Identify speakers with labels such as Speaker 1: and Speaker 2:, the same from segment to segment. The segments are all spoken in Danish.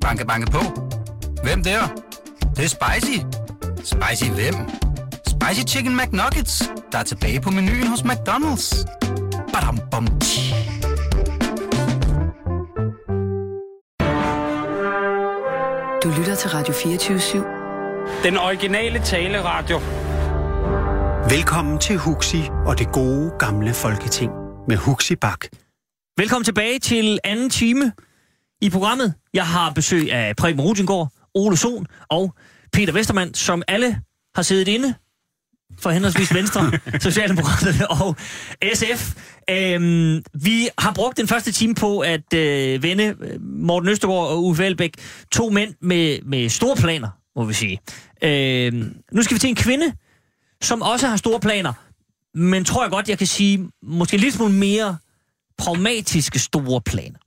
Speaker 1: Banke, banke på. Hvem der? Det, det er spicy. Spicy hvem? Spicy Chicken McNuggets, der er tilbage på menuen hos McDonald's. Badum, bom, tji.
Speaker 2: Du lytter til Radio 24-7.
Speaker 3: Den originale taleradio.
Speaker 4: Velkommen til Huxi og det gode gamle folketing med Huxi Bak.
Speaker 5: Velkommen tilbage til anden time i programmet. Jeg har besøg af Preben Rutengård, Ole Sohn og Peter Vestermand, som alle har siddet inde for henholdsvis Venstre, Socialdemokraterne og SF. Øhm, vi har brugt den første time på at øh, vende øh, Morten Østergaard og Uffe Elbæk, to mænd med, med store planer, må vi sige. Øhm, nu skal vi til en kvinde, som også har store planer, men tror jeg godt, jeg kan sige, måske lidt smule mere pragmatiske store planer.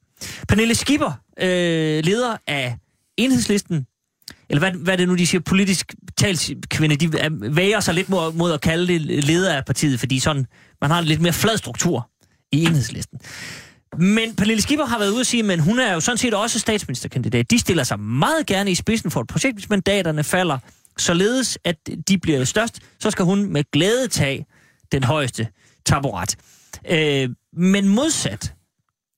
Speaker 5: Pernille Skipper, øh, leder af enhedslisten, eller hvad, hvad er det nu, de siger, politisk talskvinde, de øh, væger sig lidt mod, mod at kalde det leder af partiet, fordi sådan, man har en lidt mere flad struktur i enhedslisten. Men Pernille Skipper har været ude at sige, men hun er jo sådan set også statsministerkandidat. De stiller sig meget gerne i spidsen for et projekt, hvis mandaterne falder, således at de bliver størst, så skal hun med glæde tage den højeste taburet. Øh, men modsat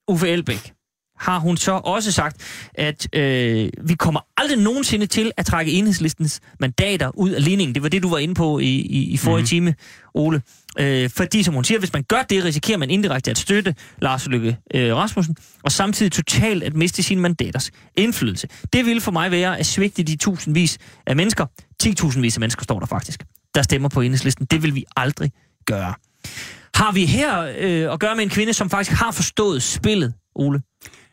Speaker 5: Uffe Elbæk, har hun så også sagt, at øh, vi kommer aldrig nogensinde til at trække enhedslistens mandater ud af ligningen. Det var det, du var inde på i, i, i forrige mm-hmm. time, Ole. Øh, fordi, som hun siger, hvis man gør det, risikerer man indirekte at støtte Lars Løkke øh, Rasmussen, og samtidig totalt at miste sine mandaters indflydelse. Det ville for mig være at svigte de tusindvis af mennesker, 10.000 vis af mennesker står der faktisk, der stemmer på enhedslisten. Det vil vi aldrig gøre. Har vi her øh, at gøre med en kvinde, som faktisk har forstået spillet, Ole?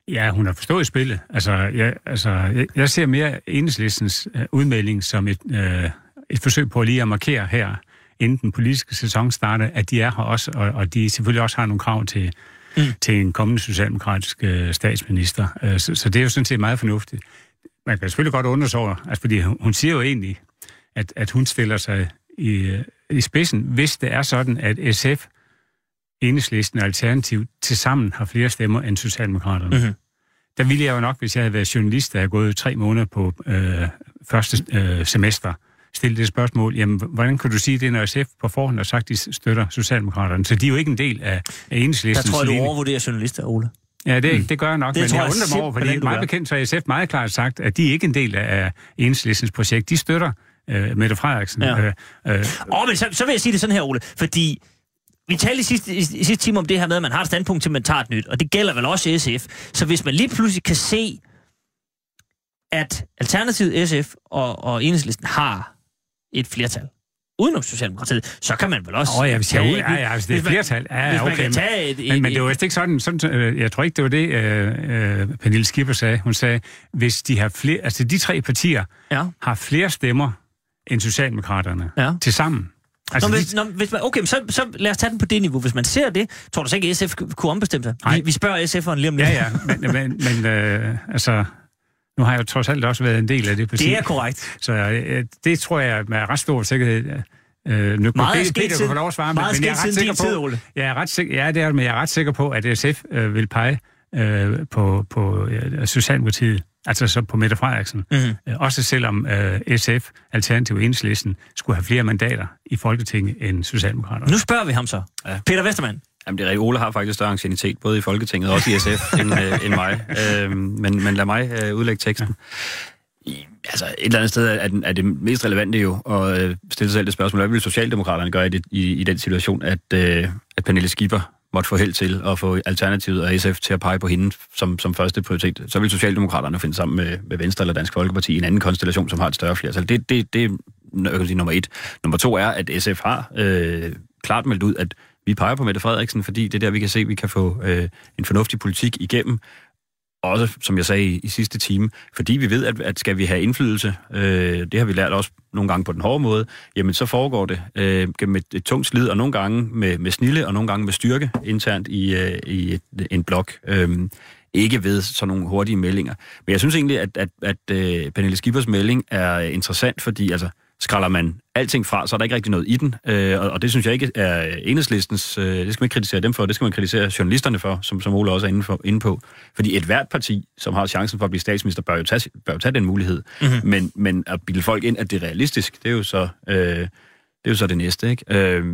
Speaker 6: Ja, hun har forstået spillet. Altså, jeg, altså, jeg, jeg ser mere enhedslistens uh, udmelding som et, uh, et forsøg på lige at markere her, inden den politiske sæson starter, at de er her også, og, og de selvfølgelig også har nogle krav til, mm. til en kommende socialdemokratisk uh, statsminister. Uh, så, så det er jo sådan set meget fornuftigt. Man kan selvfølgelig godt undre sig over, altså, fordi hun, hun siger jo egentlig, at, at hun stiller sig i, uh, i spidsen, hvis det er sådan, at SF enhedslisten og Alternativ til sammen har flere stemmer end Socialdemokraterne. Mm-hmm. Der ville jeg jo nok, hvis jeg havde været journalist, der havde gået tre måneder på øh, første øh, semester, stille det spørgsmål, jamen, hvordan kan du sige det, når SF på forhånd har sagt, de støtter Socialdemokraterne? Så de er jo ikke en del af, af enhedslisten.
Speaker 5: Der tror jeg, du overvurderer journalister, Ole.
Speaker 6: Ja, det, mm. det gør jeg nok, det men jeg, jeg undrer mig over, fordi meget bekendt så har SF meget klart sagt, at de er ikke en del af enhedslistens projekt. De støtter øh, Mette Frederiksen. Ja. Øh,
Speaker 5: øh, oh, men så, så vil jeg sige det sådan her, Ole, fordi vi talte i sidste, i, i sidste time om det her med, at man har et standpunkt til, man tager et nyt, og det gælder vel også SF. Så hvis man lige pludselig kan se, at Alternativet SF og, og Enhedslisten har et flertal, udenom Socialdemokratiet, så kan man vel også...
Speaker 6: Åh oh, ja, hvis, tage, ja, ja, hvis det er et flertal. Ja, ja, okay. Man tage et, men, et, men det var vist ikke sådan, sådan øh, jeg tror ikke, det var det, øh, øh, Pernille Skipper sagde. Hun sagde, hvis de har flere, altså de tre partier ja. har flere stemmer end Socialdemokraterne ja. til sammen,
Speaker 5: Altså, Nå, hvis, når, hvis man, okay, så, så lad os tage den på det niveau. Hvis man ser det, tror du så ikke, at SF kunne ombestemme sig? Vi, vi spørger SF'eren lige om lidt.
Speaker 6: Ja, ja, men, men, men øh, altså, nu har jeg jo trods alt også været en del af det
Speaker 5: parti. Det er korrekt.
Speaker 6: Så øh, det tror jeg med ret stor sikkerhed...
Speaker 5: Øh, nu meget Peter, Peter
Speaker 6: kan få lov at svare,
Speaker 5: meget men, jeg er ret sikker på,
Speaker 6: tid, Jeg er ret sikker, ja, det er, men jeg er ret sikker på, at SF øh, vil pege øh, på, på ja, Socialdemokratiet altså så på Mette Frederiksen. Mm-hmm. Også selvom uh, SF, Alternativ Enhedslisten, skulle have flere mandater i Folketinget end Socialdemokraterne.
Speaker 5: Nu spørger vi ham så. Ja. Peter Vestermann.
Speaker 7: Jamen, det er rigtigt. Ole har faktisk større ancienitet, både i Folketinget og også i SF, end, uh, end mig. Uh, men, men lad mig uh, udlægge teksten. Ja. I, altså, et eller andet sted er, er det mest relevante jo at uh, stille sig selv det spørgsmål, hvad vil Socialdemokraterne gøre i, det, i, i den situation, at, uh, at Pernille Skipper måtte få held til at få Alternativet og SF til at pege på hende som, som første prioritet, så vil Socialdemokraterne finde sammen med, med Venstre eller Dansk Folkeparti i en anden konstellation, som har et større flertal. Det, det, det er sige, nummer et. Nummer to er, at SF har øh, klart meldt ud, at vi peger på Mette Frederiksen, fordi det er der, vi kan se, at vi kan få øh, en fornuftig politik igennem, også, som jeg sagde i, i sidste time, fordi vi ved, at, at skal vi have indflydelse, øh, det har vi lært også nogle gange på den hårde måde, jamen så foregår det øh, gennem et, et tungt slid, og nogle gange med, med snille, og nogle gange med styrke internt i, øh, i et, en blok. Øh, ikke ved sådan nogle hurtige meldinger. Men jeg synes egentlig, at, at, at uh, Pernille Skibers melding er interessant, fordi altså, skralder man alting fra, så er der ikke rigtig noget i den. Øh, og, og det synes jeg ikke er enhedslistens... Øh, det skal man ikke kritisere dem for, det skal man kritisere journalisterne for, som, som Ole også er inde, for, inde på. Fordi et hvert parti, som har chancen for at blive statsminister, bør jo tage, bør jo tage den mulighed. Mm-hmm. Men, men at bilde folk ind, at det er realistisk, det er jo så, øh, det, er jo så det næste. Ikke? Øh,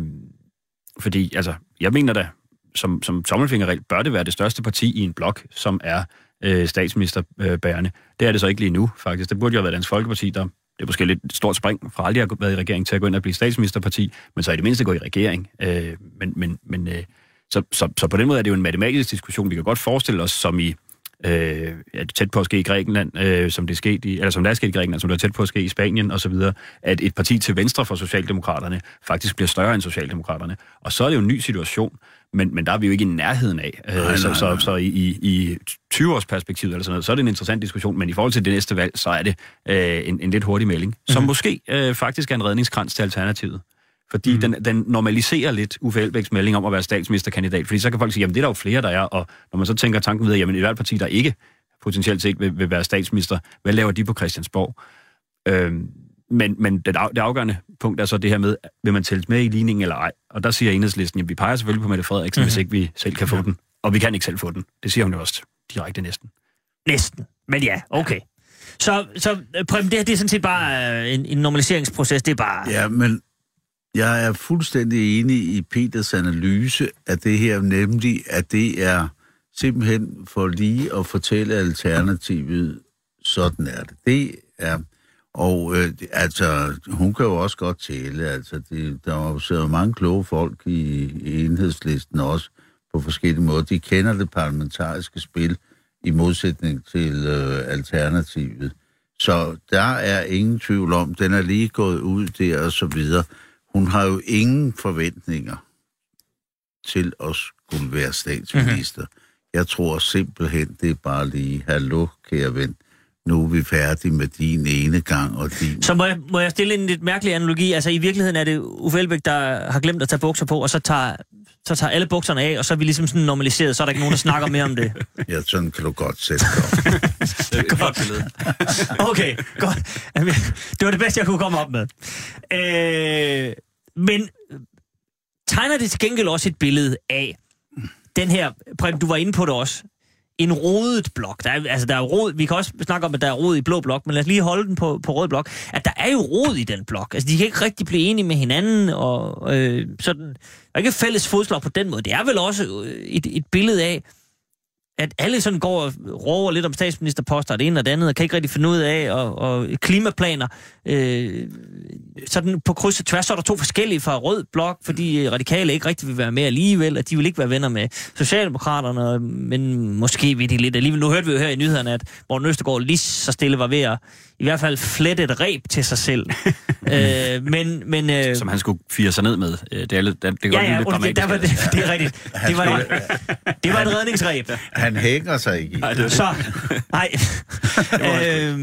Speaker 7: fordi, altså, jeg mener da, som, som tommelfingerregel, bør det være det største parti i en blok, som er øh, statsministerbærende. Det er det så ikke lige nu, faktisk. Det burde jo have været Dansk Folkeparti, der det er måske lidt et stort spring fra aldrig at have været i regering til at gå ind og blive statsministerparti, men så i det mindste gå i regering. Øh, men men, men øh, så, så, så på den måde er det jo en matematisk diskussion. Vi kan godt forestille os, som i øh, ja, tæt på at ske i Grækenland, øh, som det er sket i, eller som det er sket i Grækenland, som det er tæt på at ske i Spanien osv., at et parti til venstre for Socialdemokraterne faktisk bliver større end Socialdemokraterne. Og så er det jo en ny situation, men, men der er vi jo ikke i nærheden af. Nej, nej, så, så, så i, i 20-års perspektiv eller sådan noget, så er det en interessant diskussion, men i forhold til det næste valg, så er det øh, en, en lidt hurtig melding, som mm-hmm. måske øh, faktisk er en redningskrans til Alternativet. Fordi mm. den, den normaliserer lidt Uffe Elbæks melding om at være statsministerkandidat. Fordi så kan folk sige, jamen det er der jo flere, der er. Og når man så tænker tanken videre, jamen i hvert parti, der ikke potentielt set vil, vil være statsminister, hvad laver de på Christiansborg? Øhm, men, men det, af, det afgørende punkt er så det her med, vil man tælles med i ligningen eller ej? Og der siger enhedslisten, at vi peger selvfølgelig på Mette Frederiksen, mm-hmm. hvis ikke vi selv kan få ja. den. Og vi kan ikke selv få den. Det siger hun jo også direkte næsten.
Speaker 5: Næsten. Men ja, okay. Så, så prøv, det, det er sådan set bare øh, en, en normaliseringsproces. Det er bare...
Speaker 8: Ja, men jeg er fuldstændig enig i Peters analyse af det her, nemlig at det er simpelthen for lige at fortælle alternativet, sådan er det. Det er og øh, altså, hun kan jo også godt tælle. Altså, det, der er jo mange kloge folk i, i enhedslisten også på forskellige måder. De kender det parlamentariske spil i modsætning til øh, alternativet. Så der er ingen tvivl om, den er lige gået ud der og så videre. Hun har jo ingen forventninger til at skulle være statsminister. Mm-hmm. Jeg tror simpelthen, det er bare lige, hallo, kære ven, nu er vi færdige med din ene gang og din...
Speaker 5: Så må jeg, må jeg stille en lidt mærkelig analogi? Altså i virkeligheden er det Uffe Elbæk, der har glemt at tage bukser på, og så tager, så tager alle bukserne af, og så er vi ligesom sådan normaliseret, så er der ikke nogen, der snakker mere om det.
Speaker 8: Ja, sådan kan du godt sætte
Speaker 7: er godt
Speaker 5: okay, godt. Det var det bedste, jeg kunne komme op med. Øh, men tegner det til gengæld også et billede af den her, Prem, du var inde på det også, en rodet blok. Der er, altså, der er rod, vi kan også snakke om, at der er rod i blå blok, men lad os lige holde den på, på rød blok. At der er jo rod i den blok. Altså, de kan ikke rigtig blive enige med hinanden, og øh, sådan. Der er ikke fælles fodslag på den måde. Det er vel også øh, et, et billede af, at alle sådan går og råber lidt om statsministerposter, det ene og det andet, og kan ikke rigtig finde ud af, og, og klimaplaner, øh, sådan på kryds og tværs, så er der to forskellige fra rød blok, fordi radikale ikke rigtig vil være med alligevel, og de vil ikke være venner med Socialdemokraterne, men måske vil de lidt alligevel. Nu hørte vi jo her i nyhederne, at Morten Østergaard lige så stille var ved at i hvert fald flette et reb til sig selv. øh, men, men, øh,
Speaker 7: Som han skulle fire sig ned med. Øh, det, er, det, det kan
Speaker 5: ja, ja, godt det, der var det, det er rigtigt. Det var, det var et redningsreb.
Speaker 8: Han hænger sig ikke i.
Speaker 5: Så, nej. øh,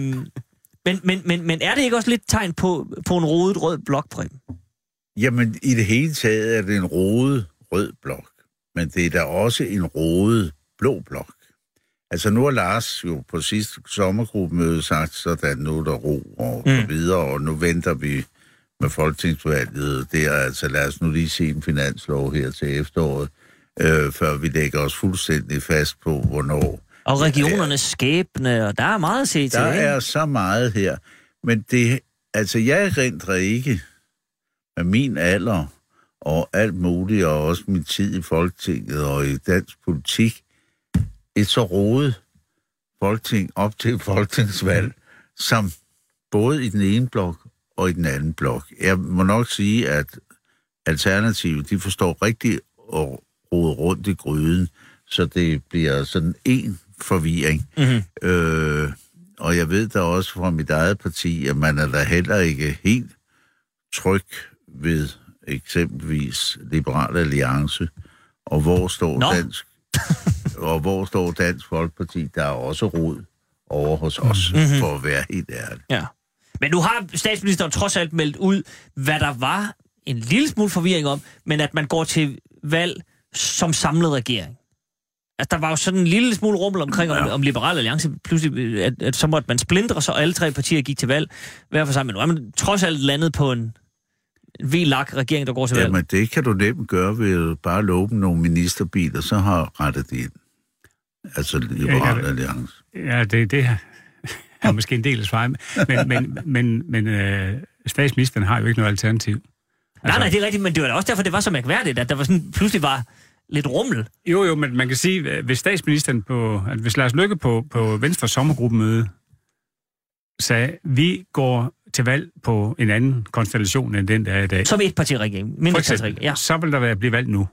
Speaker 5: men, men, men, men er det ikke også lidt tegn på, på en rodet rød blok, Prem?
Speaker 8: Jamen, i det hele taget er det en rodet rød blok. Men det er da også en rodet blå blok. Altså nu har Lars jo på sidste sommergruppemøde sagt, sådan nu er der ro og mm. så videre, og nu venter vi med folketingsvalget. Det er altså, lad os nu lige se en finanslov her til efteråret, øh, før vi lægger os fuldstændig fast på, hvornår.
Speaker 5: Og regionernes skæbne, og der er meget at se til.
Speaker 8: Der er så meget her, men det, altså jeg rent ikke med min alder og alt muligt, og også min tid i Folketinget og i dansk politik, et så rodet folketing op til folketingsvalg, som både i den ene blok og i den anden blok. Jeg må nok sige, at Alternativet, de forstår rigtigt at rode rundt i gryden, så det bliver sådan en forvirring. Mm-hmm. Øh, og jeg ved da også fra mit eget parti, at man er da heller ikke helt tryg ved eksempelvis Liberal Alliance, og hvor står Nå. Dansk og hvor står Dansk Folkeparti? Der er også rod over hos os, mm-hmm. for at være helt ærlig.
Speaker 5: Ja. Men nu har statsministeren trods alt meldt ud, hvad der var en lille smule forvirring om, men at man går til valg som samlet regering. Altså, der var jo sådan en lille smule rummel omkring, om,
Speaker 8: Ja.
Speaker 5: om Liberal Alliance pludselig, at, at så måtte man splindre, så alle tre partier gik til valg hver for sig. Men nu er man trods alt landet på en, en VLAG-regering, der går til valg.
Speaker 8: Jamen, det kan du nemt gøre ved at bare love dem nogle ministerbiler, så har rettet de ind. Altså Liberal
Speaker 6: Ja,
Speaker 8: Alliance.
Speaker 6: Ja, det, det er måske en del af svaret. Men, men, men, men øh, statsministeren har jo ikke noget alternativ.
Speaker 5: Nej, nej, det er rigtigt, men det var da også derfor, det var så mærkværdigt, at der var sådan, pludselig var lidt rummel.
Speaker 6: Jo, jo, men man kan sige, at hvis statsministeren på, at hvis Lars Løkke på, på Venstres sommergruppemøde sagde, vi går til valg på en anden konstellation end den, der er i dag.
Speaker 5: Som et partiregering. Mindretalsregering. Ja.
Speaker 6: så vil der være blive valgt nu,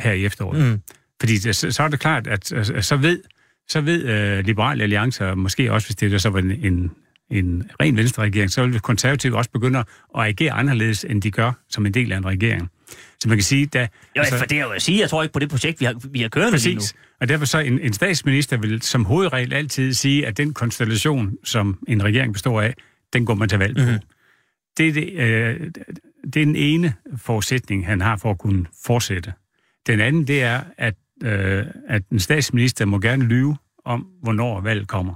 Speaker 6: her i efteråret.
Speaker 5: Mm.
Speaker 6: Fordi det, så, så er det klart, at, så ved, så ved uh, Liberale Alliance, og måske også hvis det der så var en, en, en ren venstreregering, så vil konservative også begynde at agere anderledes, end de gør som en del af en regering. Så man kan sige, da...
Speaker 5: Jo, altså, for det er jo at sige, jeg tror ikke på det projekt, vi har, vi har kørende lige nu.
Speaker 6: Præcis. Og derfor så en, en statsminister vil som hovedregel altid sige, at den konstellation, som en regering består af, den går man til valg på.
Speaker 5: Mhm.
Speaker 6: Mm-hmm. Det, er det, øh, det er den ene forudsætning, han har for at kunne fortsætte. Den anden, det er, at, øh, at en statsminister må gerne lyve om, hvornår valget kommer.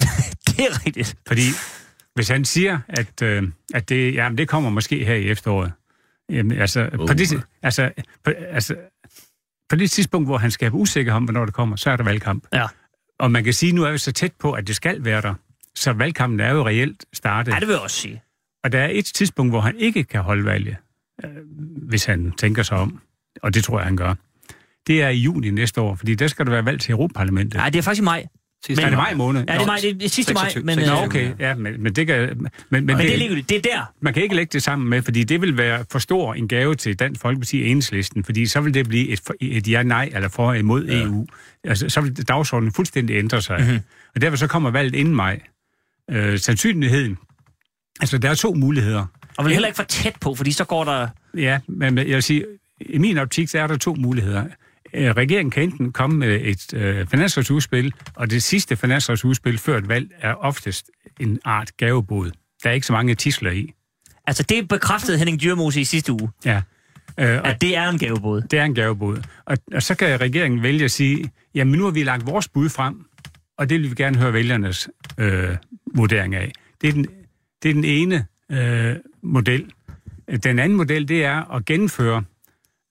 Speaker 5: Det er rigtigt.
Speaker 6: Fordi hvis han siger, at, øh, at det, jamen, det kommer måske her i efteråret, jamen, altså,
Speaker 8: Oh.
Speaker 6: på det, altså, på, altså, på det tidspunkt, hvor han skal være usikker om, hvornår det kommer, så er der valgkamp.
Speaker 5: Ja.
Speaker 6: Og man kan sige, nu er vi så tæt på, at det skal være der. Så valgkampen er jo reelt startet.
Speaker 5: Ja, det vil jeg også sige.
Speaker 6: Og der er et tidspunkt, hvor han ikke kan holde valget, øh, hvis han tænker sig om. Og det tror jeg, han gør. Det er i juni næste år, fordi der skal der være valg til Europaparlamentet.
Speaker 5: Nej, det er faktisk i maj.
Speaker 7: Sidste
Speaker 6: er det maj måned?
Speaker 5: Ja, det er, maj, det er sidste maj,
Speaker 7: 26,
Speaker 5: men,
Speaker 7: 26.
Speaker 5: øh,
Speaker 6: okay. Ja, men, men det kan... Men, men,
Speaker 5: men det er
Speaker 6: det,
Speaker 5: ligegyldigt. Det er der.
Speaker 6: man kan ikke lægge det sammen med, fordi det vil være for stor en gave til Dansk Folkeparti Enhedslisten, fordi så vil det blive et, et ja-nej eller for imod ja. EU. Altså, så vil dagsordenen fuldstændig ændre sig.
Speaker 5: Mhm.
Speaker 6: Mm-hmm. Og derfor så kommer valget inden maj. Øh, sandsynligheden... Altså, der er to muligheder.
Speaker 5: Og vel heller ikke for tæt på, fordi så går der...
Speaker 6: Ja, men jeg vil sige, i min optik, så er der to muligheder. Øh, Regeringen kan enten komme med et øh, finanslovsudspil, og det sidste finanslovsudspil før et valg er oftest en art gavebod. Der er ikke så mange tisler i.
Speaker 5: Altså, det bekræftede Henning Dyrmose i sidste uge,
Speaker 6: Ja. Øh, og
Speaker 5: at det er en gavebåd.
Speaker 6: det er en gavebod. Og, og så kan regeringen vælge at sige, jamen nu har vi lagt vores bud frem, og det vil vi gerne høre vælgernes øh, vurdering af. Det er den, det er den ene øh, model. Den anden model, det er at gennemføre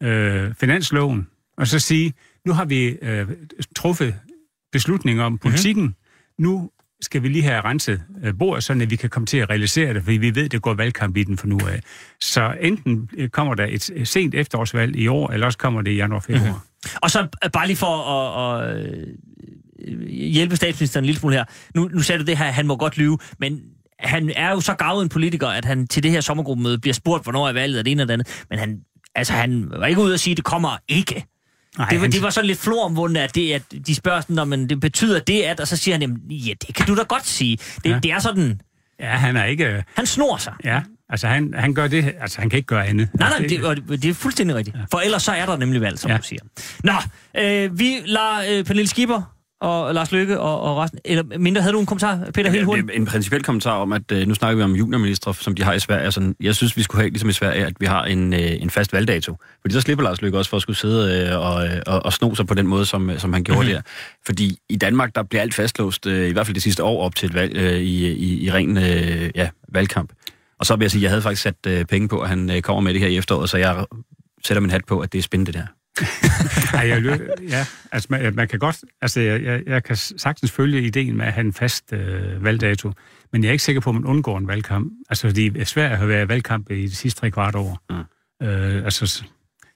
Speaker 6: øh, finansloven, og så sige, nu har vi øh, truffet beslutninger om politikken, mm-hmm. nu skal vi lige have renset øh, bordet, så vi kan komme til at realisere det, fordi vi ved, det går valgkamp i den for nu af. Så enten øh, kommer der et øh, sent efterårsvalg i år, eller også kommer det i januar-februar. Mm-hmm.
Speaker 5: Og så øh, bare lige for at, at hjælpe statsministeren en lille smule her. Nu, nu sagde du det her, han må godt lyve, men han er jo så gavet en politiker, at han til det her sommergruppemøde bliver spurgt, hvornår er valget, og det ene og det andet. Men han, altså, han var ikke ude at sige, at det kommer ikke.
Speaker 6: Nej,
Speaker 5: Det var, det var sådan lidt floromvundet, at, det, at de spørger sådan, "Nå, men det betyder det, at... Og så siger han, jamen, ja, det kan du da godt sige. Det, ja.
Speaker 6: Ja.
Speaker 5: det er sådan...
Speaker 6: Ja, han er ikke...
Speaker 5: Han snor sig.
Speaker 6: Ja, altså han, han gør det... Altså han kan ikke gøre andet.
Speaker 5: Nej, nej,
Speaker 6: altså,
Speaker 5: det, det, det er fuldstændig rigtigt. For ellers så er der nemlig valg, som ja.
Speaker 6: Ja.
Speaker 5: du siger. Nå, øh, vi lader øh, Pernille Skipper og Lars Løkke og, og resten... Eller mindre, havde du en kommentar, Peter, helt
Speaker 7: Ja,
Speaker 5: hurtigt?
Speaker 7: det er en principiel kommentar om, at øh, nu snakker vi om juniorministre, som de har i Sverige. Altså, jeg synes, vi skulle have, ligesom i Sverige, at vi har en, øh, en fast valgdato. Fordi så slipper Lars Løkke også for at skulle sidde øh, og, og, og sno sig på den måde, som, som han gjorde
Speaker 5: Mhm.
Speaker 7: mm-hmm. der. Fordi i Danmark, der bliver alt fastlåst, øh, i hvert fald det sidste år op til et valg, øh, i, i, i ren øh, ja, valgkamp. Og så vil jeg sige, at jeg havde faktisk sat øh, penge på, at han øh, kommer med det her i efteråret, så jeg sætter min hat på, at det er spændende det der.
Speaker 6: Ej, jeg, ja, altså man, man kan godt, altså jeg, jeg, kan sagtens følge ideen med at have en fast øh, valgdato, men jeg er ikke sikker på, at man undgår en valgkamp. Altså fordi Sverige har været valgkamp i de sidste tre kvart år. Mm. Øh, altså, så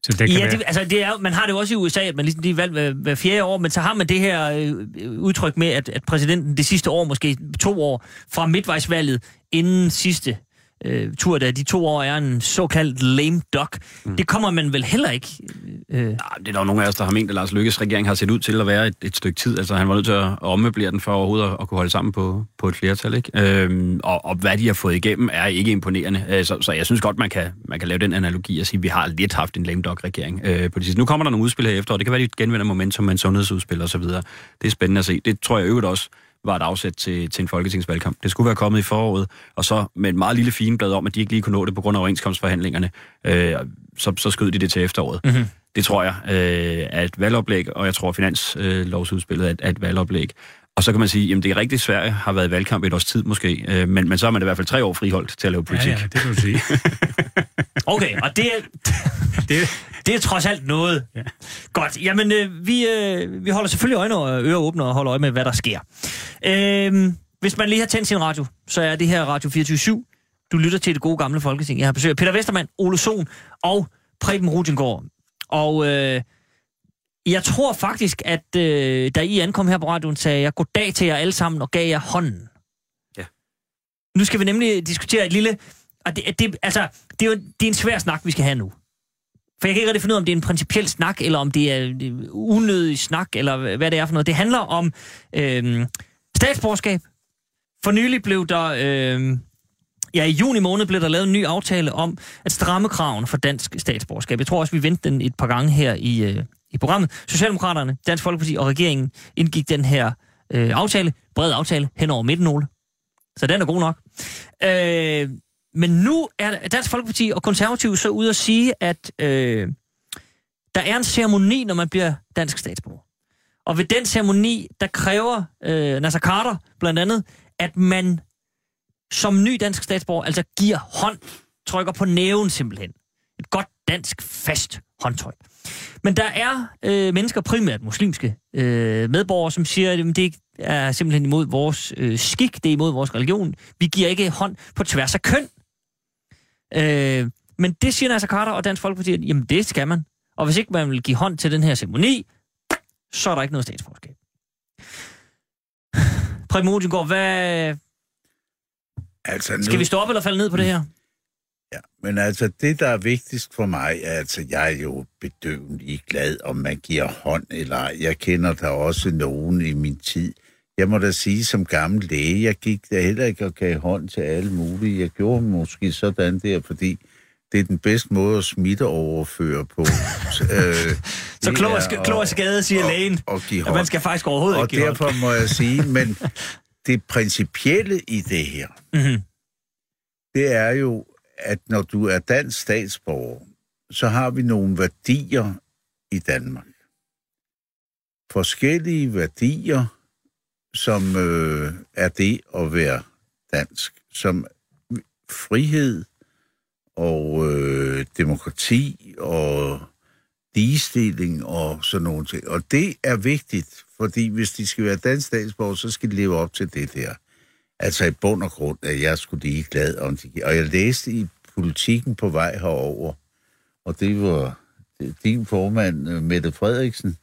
Speaker 6: det kan
Speaker 5: Ja,
Speaker 6: være...
Speaker 5: det, altså det er, man har det jo også i USA, at man ligesom de er valgt hver, hver fjerde år, men så har man det her øh, udtryk med, at, at præsidenten det sidste år, måske to år, fra midtvejsvalget inden sidste øh, tur, da de to år er en såkaldt lame duck. Mm. Det kommer man vel heller ikke... Øh,
Speaker 7: Nej, det er der jo nogle af os, der har ment, at Lars Lykkes regering har set ud til at være et, et stykke tid. Altså, han var nødt til at ommøblere den for overhovedet at, at kunne holde sammen på, på et flertal. Ikke? Øhm, og, og hvad de har fået igennem, er ikke imponerende. Øh, så, så jeg synes godt, man kan, man kan lave den analogi og sige, at vi har lidt haft en lame dog-regering øh, på det sidste. Nu kommer der nogle udspil her efter, og det kan være, at de genvinder momentum med en sundhedsudspil osv. Det er spændende at se. Det tror jeg øvrigt også var et afsæt til, til en folketingsvalgkamp. Det skulle være kommet i foråret, og så med et meget lille fineblad om, at de ikke lige kunne nå det på grund af overenskomstforhandlingerne, øh, så, så skød de det til efteråret. Mm-hmm. Det tror jeg øh, et valgoplæg, og jeg tror, at finanslovsudspillet er, et, er et valgoplæg. Og så kan man sige, at det er rigtigt, Sverige har været i valgkamp et års tid måske, øh, men, men så er man i hvert fald tre år friholdt til at lave politik.
Speaker 6: Ja, ja, det kan du sige.
Speaker 5: Okay, og det er, det, det er trods alt noget. Ja. Godt, jamen øh, vi, øh, vi holder selvfølgelig øjne og ører åbne og holder øje med, hvad der sker. Øh, hvis man lige har tændt sin radio, så er det her Radio 24 Du lytter til det gode gamle Folketing. Jeg har besøgt Peter Vestermand, Ole Sohn og Preben Rudengård. Og øh, jeg tror faktisk, at øh, da I ankom her på radioen, sagde jeg goddag til jer alle sammen og gav jer hånden.
Speaker 7: Ja.
Speaker 5: Nu skal vi nemlig diskutere et lille... Og det, det, altså, det, er jo, det er en svær snak, vi skal have nu. For jeg kan ikke rigtig finde ud af, om det er en principiel snak, eller om det er øh, unødig snak, eller hvad det er for noget. Det handler om øh, statsborgerskab. For nylig blev der... Øh, ja, i juni måned blev der lavet en ny aftale om at stramme kraven for dansk statsborgerskab. Jeg tror også, vi vendte den et par gange her i, øh, i programmet. Socialdemokraterne, Dansk Folkeparti og regeringen indgik den her øh, aftale, bred aftale, hen over midten, Ole. Så den er god nok. Øh, men nu er Dansk Folkeparti og Konservative så ude at sige, at øh, der er en ceremoni, når man bliver dansk statsborger. Og ved den ceremoni, der kræver øh, Nasser Carter blandt andet, at man som ny dansk statsborger altså giver hånd, trykker på næven simpelthen. Et godt dansk fast håndtryk. Men der er øh, mennesker, primært muslimske øh, medborgere, som siger, at det er simpelthen imod vores øh, skik, det er imod vores religion. Vi giver ikke hånd på tværs af køn. Øh, men det siger Nasser Carter og Dansk Folkeparti, at jamen det skal man. Og hvis ikke man vil give hånd til den her ceremoni, så er der ikke noget statsborgerskab. Preben går, hvad...
Speaker 8: Altså, nu...
Speaker 5: Skal vi stå op eller falde ned på det her?
Speaker 8: Ja, men altså det, der er vigtigst for mig, er altså, jeg er jo bedøvende glad, om man giver hånd eller ej. Jeg kender der også nogen i min tid. Jeg må da sige, som gammel læge, jeg gik da heller ikke og gav hånd til alle mulige. Jeg gjorde måske sådan der, fordi det er den bedste måde at smitte overføre på.
Speaker 5: øh, så klog og, klog og skade, siger og, lægen. Og give hånd. At man skal faktisk overhovedet
Speaker 8: og
Speaker 5: ikke give
Speaker 8: derfor
Speaker 5: hånd.
Speaker 8: må jeg sige, men det principielle i det her, mm-hmm. det er jo, at når du er dansk statsborger, så har vi nogle værdier i Danmark. Forskellige værdier, som øh, er det at være dansk, som frihed og øh, demokrati og ligestilling og sådan nogle ting. Og det er vigtigt, fordi hvis de skal være dansk statsborger, så skal de leve op til det der. Altså i bund og grund, at jeg skulle lige glad om det. Og jeg læste i politikken på vej herover, og det var din formand, øh, Mette Frederiksen,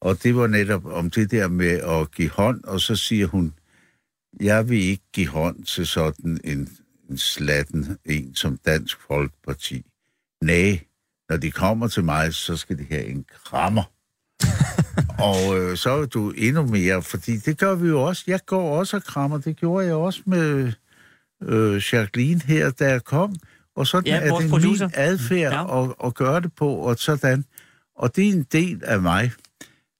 Speaker 8: og det var netop om det der med at give hånd, og så siger hun, jeg vil ikke give hånd til sådan en, en slatten en som Dansk Folkeparti. Nej, når de kommer til mig, så skal de have en krammer og øh, så er du endnu mere, fordi det gør vi jo også. Jeg går også og krammer, det gjorde jeg også med øh, Jacqueline her, da jeg kom. Og sådan ja, er det producer. min adfærd ja. at, at gøre det på, og sådan. Og det er en del af mig.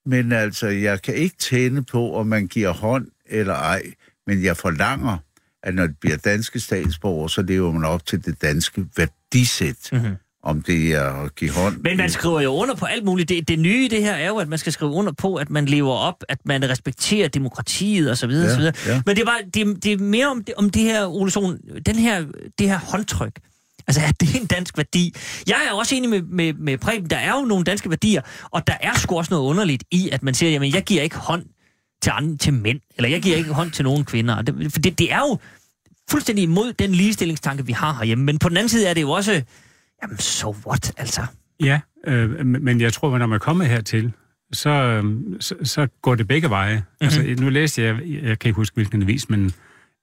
Speaker 8: Men altså, jeg kan ikke tænde på, om man giver hånd eller ej. Men jeg forlanger, at når det bliver danske statsborger, så lever man op til det danske værdisæt. Mm-hmm om det er at give hånd.
Speaker 5: Men man skriver jo under på alt muligt. Det, det nye i det her er jo, at man skal skrive under på, at man lever op, at man respekterer demokratiet osv. Ja, osv. Ja. Men det er, bare, det, det er mere om det, om det her, Ole Sohn, den her, det her håndtryk. Altså, er det en dansk værdi? Jeg er også enig med, med, med Preben, der er jo nogle danske værdier, og der er sgu også noget underligt i, at man siger, jamen, jeg giver ikke hånd til, andre, til mænd, eller jeg giver ikke hånd til nogen kvinder. Det, for det, det er jo fuldstændig imod den ligestillingstanke, vi har herhjemme. Men på den anden side er det jo også, jamen, so what, altså?
Speaker 6: Ja, øh, men jeg tror, når man kommer hertil, så, øh, så, så går det begge veje. Mm-hmm. Altså, nu læste jeg, jeg kan ikke huske, hvilken avis, men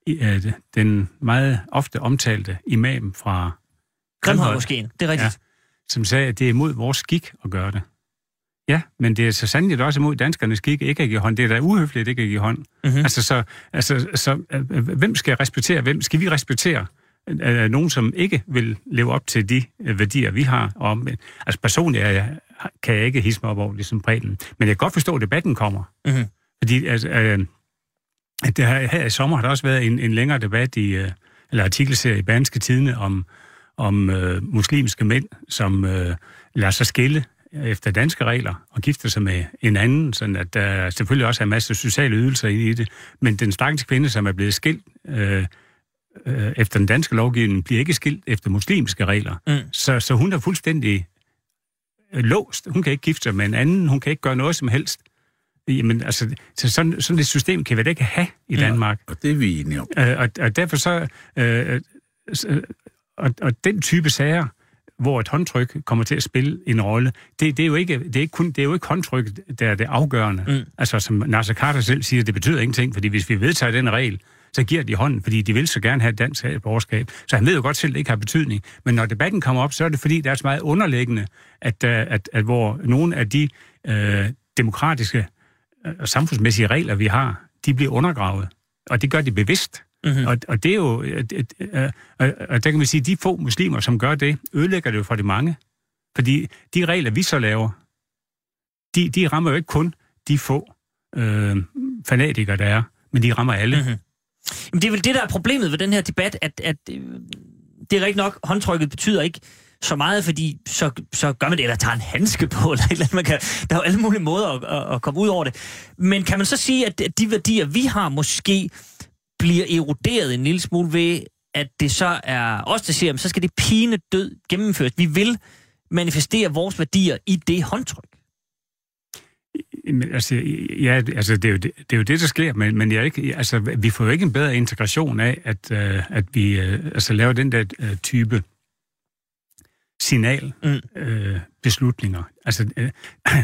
Speaker 6: øh, den meget ofte omtalte imam fra
Speaker 5: Grimhøjmoskeen, det er rigtigt. Ja,
Speaker 6: som sagde, at det er imod vores skik at gøre det. Ja, men det er så sandelig også imod danskernes skik ikke at give hånd. Det er da uhøfligt ikke at give hånd. Mm-hmm. Altså, så, altså, så øh, hvem skal respektere hvem? Skal vi respektere øh, nogen, som ikke vil leve op til de øh, værdier, vi har? Om, altså personligt er jeg, kan jeg ikke hisse mig op over, ligesom Preben. Men jeg kan godt forstå, at debatten kommer. Mm-hmm. Fordi altså, øh, at det her, her i sommer har der også været en, en længere debat i, øh, eller artikelserie i Banske Tidene om, om øh, muslimske mænd, som øh, lader sig skille efter danske regler og gifter sig med en anden, sådan at der selvfølgelig også er en masse sociale ydelser i det. Men den stakkels kvinde, som er blevet skilt øh, øh, efter den danske lovgivning, bliver ikke skilt efter muslimske regler.
Speaker 5: Mm.
Speaker 6: Så, så hun er fuldstændig øh, låst. Hun kan ikke gifte sig med en anden, hun kan ikke gøre noget som helst. Jamen, altså, så sådan, sådan et system kan vi da ikke have i Danmark.
Speaker 8: Og det er vi enige om.
Speaker 6: Øh, og, og derfor så... Øh, øh, og, og den type sager, hvor et håndtryk kommer til at spille en rolle, det, det, er, jo ikke, det, er, ikke kun, det er jo ikke håndtryk, der er det afgørende.
Speaker 5: Mm.
Speaker 6: Altså, som Nasser Carter selv siger, det betyder ingenting, fordi hvis vi vedtager den regel, så giver de hånden, fordi de vil så gerne have et dansk borgerskab. Så han ved jo godt selv, at det ikke har betydning. Men når debatten kommer op, så er det fordi, der er så meget underliggende, at, at, at, at hvor nogle af de øh, demokratiske og samfundsmæssige regler, vi har, de bliver undergravet. Og det gør de bevidst. Mm-hmm. Og, og det er jo... Et, og, og der kan man sige, at de få muslimer, som gør det, ødelægger det jo for de mange. Fordi de regler, vi så laver, de, de rammer jo ikke kun de få øh, fanatikere, der er, men de rammer alle.
Speaker 5: Mm-hmm. Jamen, det er vel det, der er problemet ved den her debat, at, at øh, det er rigtigt nok, håndtrykket betyder ikke så meget, fordi så, så gør man det, eller tager en handske på, eller et eller andet. Man kan, der er jo alle mulige måder at, at, at komme ud over det. Men kan man så sige, at de værdier, vi har, måske bliver eroderet en lille smule ved, at det så er os, der siger, så skal det pine død gennemføres. Vi vil manifestere vores værdier i det håndtryk.
Speaker 6: Men, altså, ja, altså, det, er jo det, det er jo det, der sker, men, men jeg ikke, altså, vi får jo ikke en bedre integration af, at, uh, at vi uh, altså, laver den der uh, type signal mm. uh, beslutninger. Altså, uh,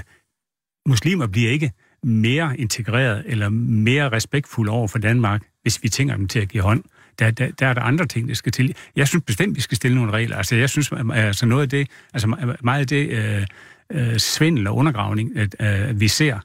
Speaker 6: muslimer bliver ikke mere integreret eller mere respektfulde over for Danmark, hvis vi tænker dem til at give hånd. Der, der, der er der andre ting, der skal til. Jeg synes bestemt, vi skal stille nogle regler. Altså, jeg synes, altså noget af det, altså meget af det, øh, øh, svindel og undergravning, at øh, vi ser,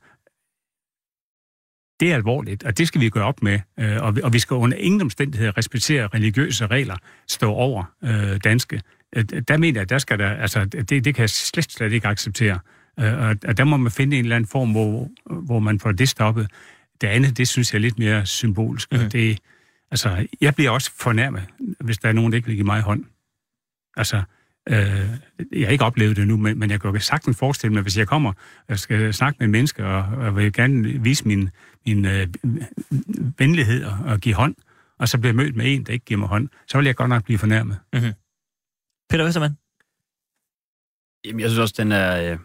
Speaker 6: det er alvorligt, og det skal vi gøre op med. Øh, og, vi, og vi skal under ingen omstændigheder respektere religiøse regler, stå over øh, danske. Øh, der mener jeg, der skal der, altså, det, det kan jeg slet, slet ikke acceptere. Øh, og, og der må man finde en eller anden form, hvor, hvor man får det stoppet. Det andet, det synes jeg er lidt mere symbolsk. Mm. Det, altså, jeg bliver også fornærmet, hvis der er nogen, der ikke vil give mig hånd. Altså, øh, jeg har ikke oplevet det nu, men, men jeg kan sagtens forestille mig, hvis jeg kommer og skal snakke med mennesker, og, og vil gerne vise min, min øh, venlighed og, og give hånd, og så bliver jeg mødt med en, der ikke giver mig hånd, så vil jeg godt nok blive fornærmet.
Speaker 5: Mm-hmm. Peter Vestermann?
Speaker 7: Jamen, jeg synes også, den er... Øh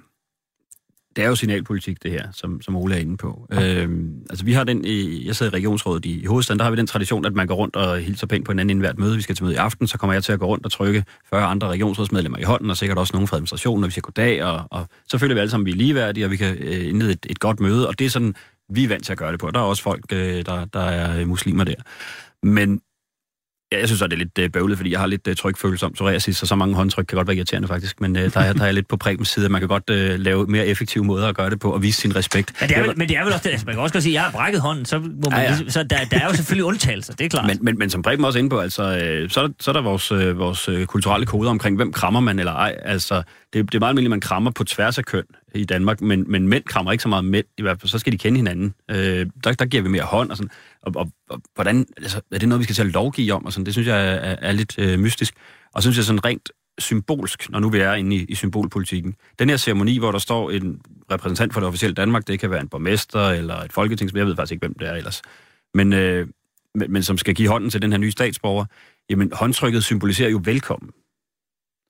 Speaker 7: det er jo signalpolitik, det her, som, som Ole er inde på. Øhm, altså, vi har den, i, jeg sidder i regionsrådet i, i hovedstaden, der har vi den tradition, at man går rundt og hilser pænt på hinanden inden hvert møde. Vi skal til møde i aften, så kommer jeg til at gå rundt og trykke 40 andre regionsrådsmedlemmer i hånden, og sikkert også nogen fra administrationen, og vi siger goddag, og, og så føler vi alle sammen, at vi er ligeværdige, og vi kan øh, indlede et, et godt møde, og det er sådan, vi er vant til at gøre det på. Der er også folk, øh, der, der er muslimer der. Men Ja, jeg synes også, det er lidt øh, bøvlet, fordi jeg har lidt uh, trykfølelse om psoriasis, så så mange håndtryk kan godt være irriterende faktisk, men uh, der, er, der er lidt på Prebens side, at man kan godt uh, lave mere effektive måder at gøre det på og vise sin respekt.
Speaker 5: Men det er vel, men det er vel også det, altså, man kan også godt sige, at jeg har brækket hånden, så, må man, ja, ja. så der, der er jo selvfølgelig undtagelser, det er klart.
Speaker 7: Men, men, men som Preben også er inde på, altså, øh, så, er der, så er der vores, øh, vores kulturelle koder omkring, hvem krammer man eller ej. Altså, det, det er meget almindeligt, at man krammer på tværs af køn i Danmark, men, men mænd krammer ikke så meget mænd, i hvert fald, så skal de kende hinanden. Øh, der, der giver vi mere hånd og sådan. Og, og, og hvordan, altså, er det noget, vi skal til at lovgive om? Og sådan? Det synes jeg er, er, er lidt øh, mystisk. Og synes jeg sådan rent symbolsk, når nu vi er inde i, i symbolpolitikken. Den her ceremoni, hvor der står en repræsentant for det officielle Danmark, det kan være en borgmester eller et folketingsmedlem, jeg ved faktisk ikke, hvem det er ellers, men, øh, men, men som skal give hånden til den her nye statsborger, jamen håndtrykket symboliserer jo velkommen.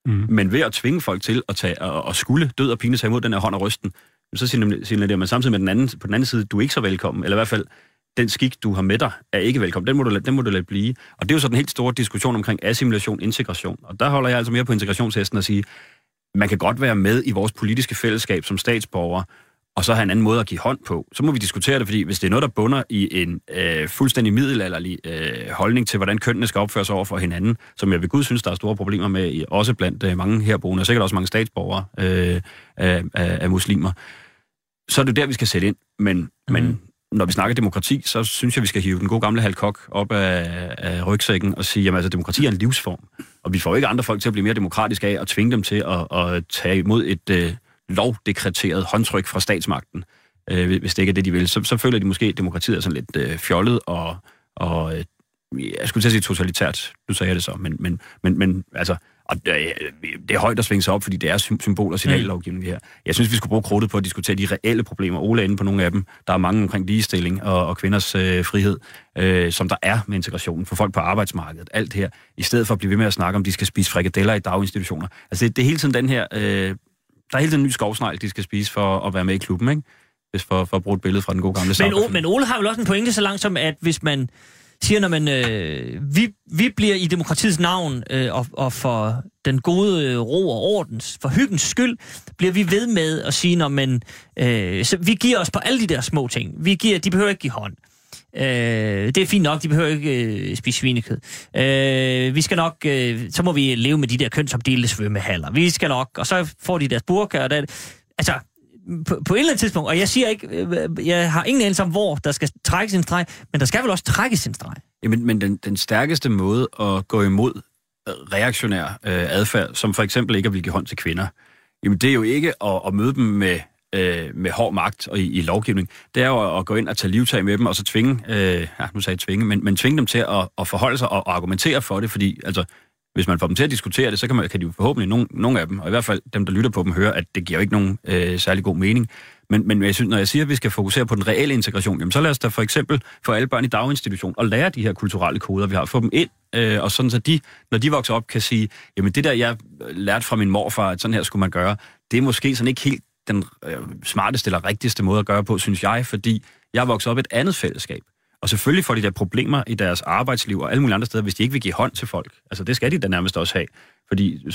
Speaker 7: Mm. Men ved at tvinge folk til at tage og, og skulle død og pine sig imod den her hånd og rysten, så signalerer man samtidig med den anden, på den anden side, du er ikke så velkommen, eller i hvert fald, den skik, du har med dig, er ikke velkommen. Den må du, den må du lade blive. Og det er jo så den helt store diskussion omkring assimilation, integration. Og der holder jeg altså mere på integrationshesten at sige, man kan godt være med i vores politiske fællesskab som statsborger, og så have en anden måde at give hånd på. Så må vi diskutere det, fordi hvis det er noget, der bunder i en øh, fuldstændig middelalderlig øh, holdning til, hvordan kønnene skal opføre sig over for hinanden, som jeg ved Gud synes, der er store problemer med, også blandt øh, mange herboende, og sikkert også mange statsborgere øh, af, af, af muslimer, så er det der, vi skal sætte ind. Men, mm. men mhm når vi snakker demokrati, så synes jeg, vi skal hive den gode gamle halkok op af, af rygsækken og sige, at altså, demokrati er en livsform. Og vi får ikke andre folk til at blive mere demokratiske af og tvinge dem til at, at tage imod et øh, lovdekreteret håndtryk fra statsmagten, øh, hvis det ikke er det, de vil. Så, så føler de måske, at demokratiet er sådan lidt øh, fjollet og, og øh, jeg skulle til at sige totalitært, nu sagde jeg det så, men, men, men, men altså, og øh, det er højt at svinge sig op, fordi det er sym- symbol- og signallovgivning, det her. Jeg synes, vi skulle bruge krudtet på at diskutere de reelle problemer. Ole er inde på nogle af dem. Der er mange omkring ligestilling og, og kvinders øh, frihed, øh, som der er med integrationen for folk på arbejdsmarkedet. Alt her. I stedet for at blive ved med at snakke om, de skal spise frikadeller i daginstitutioner. Altså, det, det er hele tiden den her... Øh, der er hele tiden en ny skovsnegl, de skal spise for at være med i klubben, ikke? Hvis for, for at bruge et billede fra den gode gamle
Speaker 5: Men, o, men Ole har vel også en pointe så langt som, at hvis man siger, når man, øh, vi, vi bliver i demokratiets navn, øh, og, og for den gode øh, ro og ordens, for hyggens skyld, bliver vi ved med at sige, når man, øh, så vi giver os på alle de der små ting. Vi giver, de behøver ikke give hånd. Øh, det er fint nok, de behøver ikke øh, spise svinekød. Øh, vi skal nok, øh, så må vi leve med de der kønsopdelte svømmehaller. Vi skal nok, og så får de deres burka, og der, altså, på, på et eller andet tidspunkt, og jeg siger ikke, øh, øh, jeg har ingen anelse om, hvor der skal trækkes en streg, men der skal vel også trækkes en streg.
Speaker 7: Jamen, men den, den stærkeste måde at gå imod øh, reaktionær øh, adfærd, som for eksempel ikke at ville give hånd til kvinder, jamen det er jo ikke at, at møde dem med, øh, med hård magt og i, i lovgivning. Det er jo at, at gå ind og tage livtag med dem, og så tvinge, øh, ja, nu sagde jeg tvinge, men, men tvinge dem til at, at forholde sig og, og argumentere for det, fordi altså, hvis man får dem til at diskutere det, så kan, man, kan de jo forhåbentlig, nogle, nogle af dem, og i hvert fald dem, der lytter på dem, høre, at det giver jo ikke nogen øh, særlig god mening. Men, men jeg synes, når jeg siger, at vi skal fokusere på den reelle integration, jamen så lad os da for eksempel få alle børn i daginstitution og lære de her kulturelle koder, vi har, få dem ind, øh, og sådan så de, når de vokser op, kan sige, jamen det der, jeg lærte fra min morfar, at sådan her skulle man gøre, det er måske sådan ikke helt den øh, smarteste eller rigtigste måde at gøre på, synes jeg, fordi jeg er vokset op i et andet fællesskab. Og selvfølgelig får de der problemer i deres arbejdsliv og alle mulige andre steder, hvis de ikke vil give hånd til folk. Altså det skal de da nærmest også have. Fordi